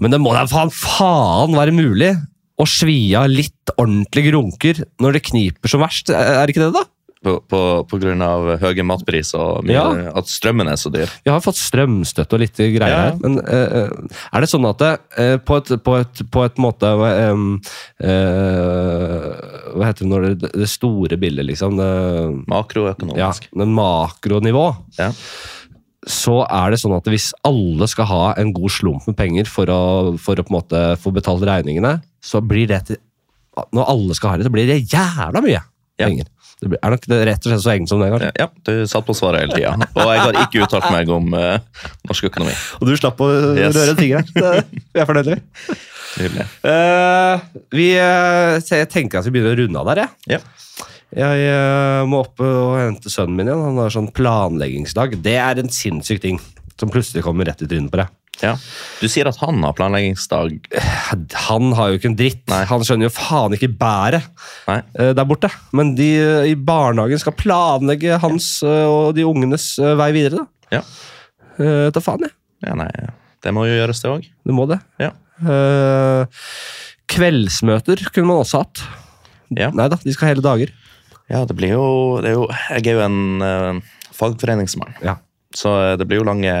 Men det må da faen, faen være mulig å svi av litt ordentlig grunker når det kniper som verst. Er det ikke det, da? På, på, på grunn av høye matpriser og mye, Ja. at strømmen er så dyr. Vi har fått strømstøtte og litt greier Ja. her, men uh, er det sånn at det, uh, på, et, på, et, på et måte eh, uh, Hva heter det når det, det store bildet, liksom? Det, ja, Makroøkonomisk. men makronivå. Ja. Så er det sånn at hvis alle skal ha en god slump med penger for å, for å på en måte få betalt regningene, så blir det til Når alle skal ha det, så blir det jævla mye Ja. penger. Det er nok det rett og slett så enkelt som det, kanskje. Ja, du satt på svaret hele tida. Og jeg har ikke uttalt meg om uh, norsk økonomi. Og du slapp å Yes. røre en finger her. Vi er fornøyde, Uh, Eh, vi eh, jeg tenker at vi begynner å runde av der, jeg. Ja. Jeg uh, må opp og hente sønnen min igjen. Han har sånn planleggingsdag. Det er en sinnssyk ting som plutselig kommer rett i trynet på deg. Ja. Du sier at han har planleggingsdag. Han har jo ikke en dritt. Nei. Han skjønner jo faen ikke bæret eh, der borte. Men de eh, i barnehagen skal planlegge hans eh, og de ungenes vei videre. da. Ja. Ta faen, jeg. ja, nei, det må jo gjøres, det òg. Det må det. Ja. Kveldsmøter kunne man også hatt. Ja. Nei da, de skal hele dager. ja, det blir jo, det er jo Jeg er jo en uh, fagforeningsmann, Ja. så det blir jo lange,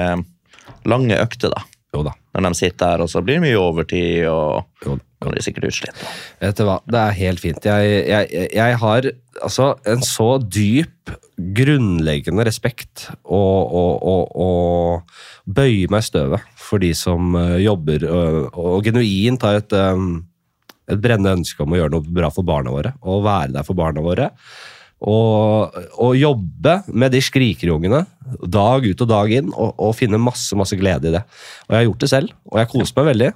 lange økter, da. Jo da. Når de sitter der, og så blir det mye overtid, og Jo da. de er sikkert utslitt. Vet du hva, det er helt fint. Jeg, jeg, jeg har altså en så dyp, grunnleggende respekt og, og, og, og bøyer meg i støvet for de som eh, jobber og, og genuint har et, um, et brennende ønske om å gjøre noe bra for barna våre. Og være der for barna våre. Og, og jobbe med de skrikerungene dag ut og dag inn og, og finne masse masse glede i det. Og jeg har gjort det selv, og jeg koser meg veldig.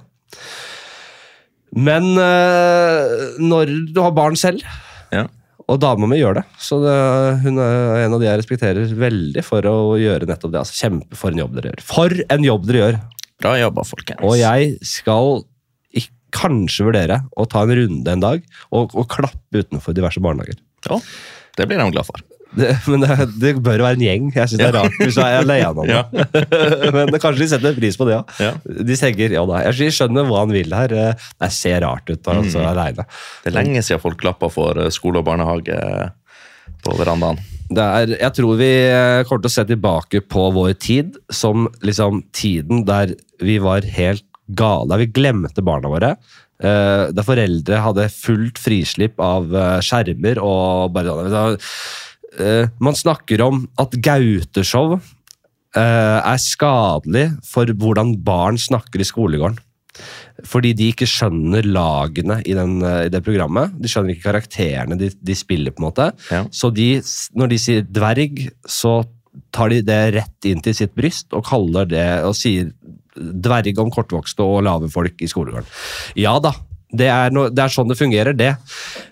Men øh, når du har barn selv, Ja. og dama mi gjør det Så det, hun er en av de jeg respekterer veldig for å gjøre nettopp det. Altså, kjempe for en jobb dere gjør. For en jobb dere gjør! Bra jobba, folkens. Og jeg skal kanskje vurdere å ta en runde en dag og, og klappe utenfor diverse barnehager. Ja, det blir de glad for. Det, men det, det bør være en gjeng. Jeg syns det er rart hvis jeg er alene om det. Ja. men kanskje de setter pris på det, ja. Ja. De tenker ja da, jeg skjønner hva han vil her. Det ser rart ut altså, Mm. alene. Det er lenge siden folk klappa for eh, skole og barnehage på verandaen. Det er, jeg tror vi eh, kommer til å se tilbake på vår tid som liksom tiden der vi var helt gale. Der vi glemte barna våre. Eh, der foreldre hadde fullt frislipp av uh, skjermer og bare eh, Man snakker om at gauteshow er skadelig for hvordan barn snakker i skolegården. Fordi de ikke skjønner lagene i, den, i det programmet. De skjønner ikke karakterene de, de spiller. på en måte. Ja. Så de, når de sier dverg, så tar de det rett inn til sitt bryst og kaller det og sier dverg om kortvokste og lave folk i skolegården. Ja da, det er, no, det er sånn det fungerer, det.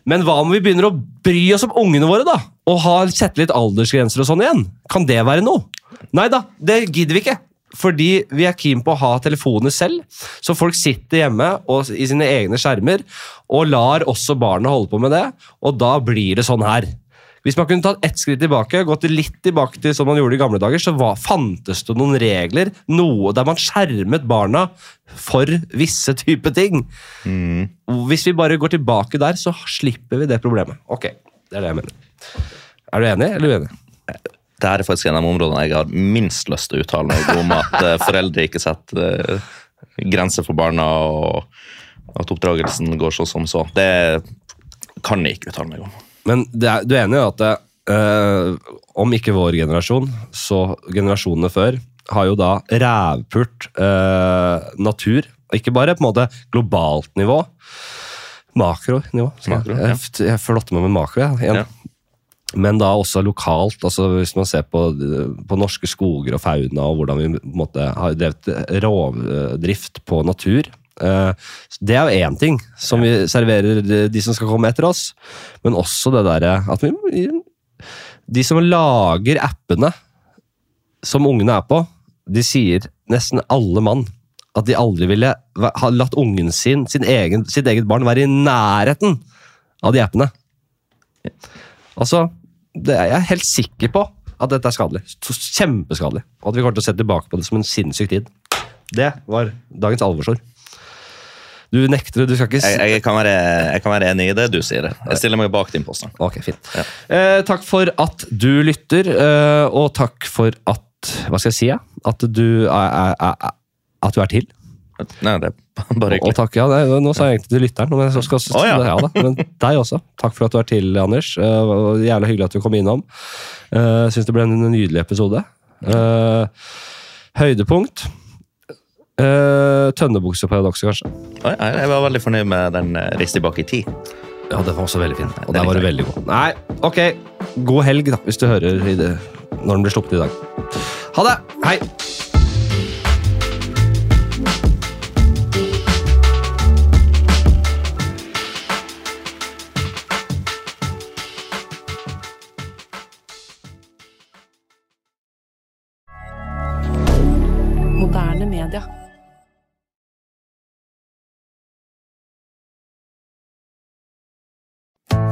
Men hva om vi begynner å bry oss om ungene våre, da? Og har sette litt aldersgrenser og sånn igjen? Kan det være noe? Nei da, det gidder vi ikke. Fordi vi er keen på å ha telefoner selv, så folk sitter hjemme og, i sine egne skjermer og lar også barna holde på med det, og da blir det sånn her. Hvis man kunne tatt ett skritt tilbake, gått litt tilbake til som man gjorde i gamle dager, så var, fantes det noen regler, noe der man skjermet barna for visse typer ting. Hvis vi bare går tilbake der, så slipper vi det problemet. Ok, det er det jeg mener. Er du enig eller uenig? Det er faktisk en av de områdene jeg har minst lyst til å uttale meg om at eh, foreldre ikke setter eh, grenser for barna, og at oppdragelsen går så som så. Det kan jeg ikke uttale meg om. Men det er, du er enig i at det, øh, om ikke vår generasjon, så generasjonene før, har jo da rævpult øh, natur. Ikke bare på en måte globalt nivå, makronivå. skal jeg- Makro, ja. Jeg, flotter meg med makro, jeg. igjen. Ja. Men da også lokalt, altså hvis man ser på, på norske skoger og fauna, og hvordan vi måte, har drevet rovdrift på natur. Eh, Det er jo én ting som vi serverer de som skal komme etter oss, men også det derre at vi De som lager appene som ungene er på, de sier nesten alle mann at de aldri ville ha latt ungen sin, sin egen, sitt eget barn, være i nærheten av de appene. Altså, det er jeg helt sikker på at dette er skadelig. Kjempeskadelig. Og at vi kommer til å se tilbake på det som en sinnssyk tid. Det var dagens alvorsord. Du nekter det, du skal ikke Jeg, jeg, kan være, jeg kan være enig i det du sier. Jeg stiller meg bak din påstand. Ok, fint. Ja. Eh, takk for at du lytter, eh, og takk for at Hva skal jeg si? Ja? At du er, er, er, at du er til. Nei, det er bare Og hyggelig. takk, ja, det, Nå sa jeg egentlig til lytteren, men jeg skal, oh, ja. ja da, men deg også. Takk for at du er til, Anders. Eh, jævla hyggelig at du kom innom. Uh, Syns det ble en nydelig episode. Eh, høydepunkt uh, Tønnebukseparadokset, kanskje. Oi, Jeg var veldig fornøyd med den eh, Reis tilbake i tid. Ja, den var også veldig fin. Og der var du veldig god. Nei, ok. God helg, da, hvis du hører i det, når den blir sluppet i dag. Ha det! Hei!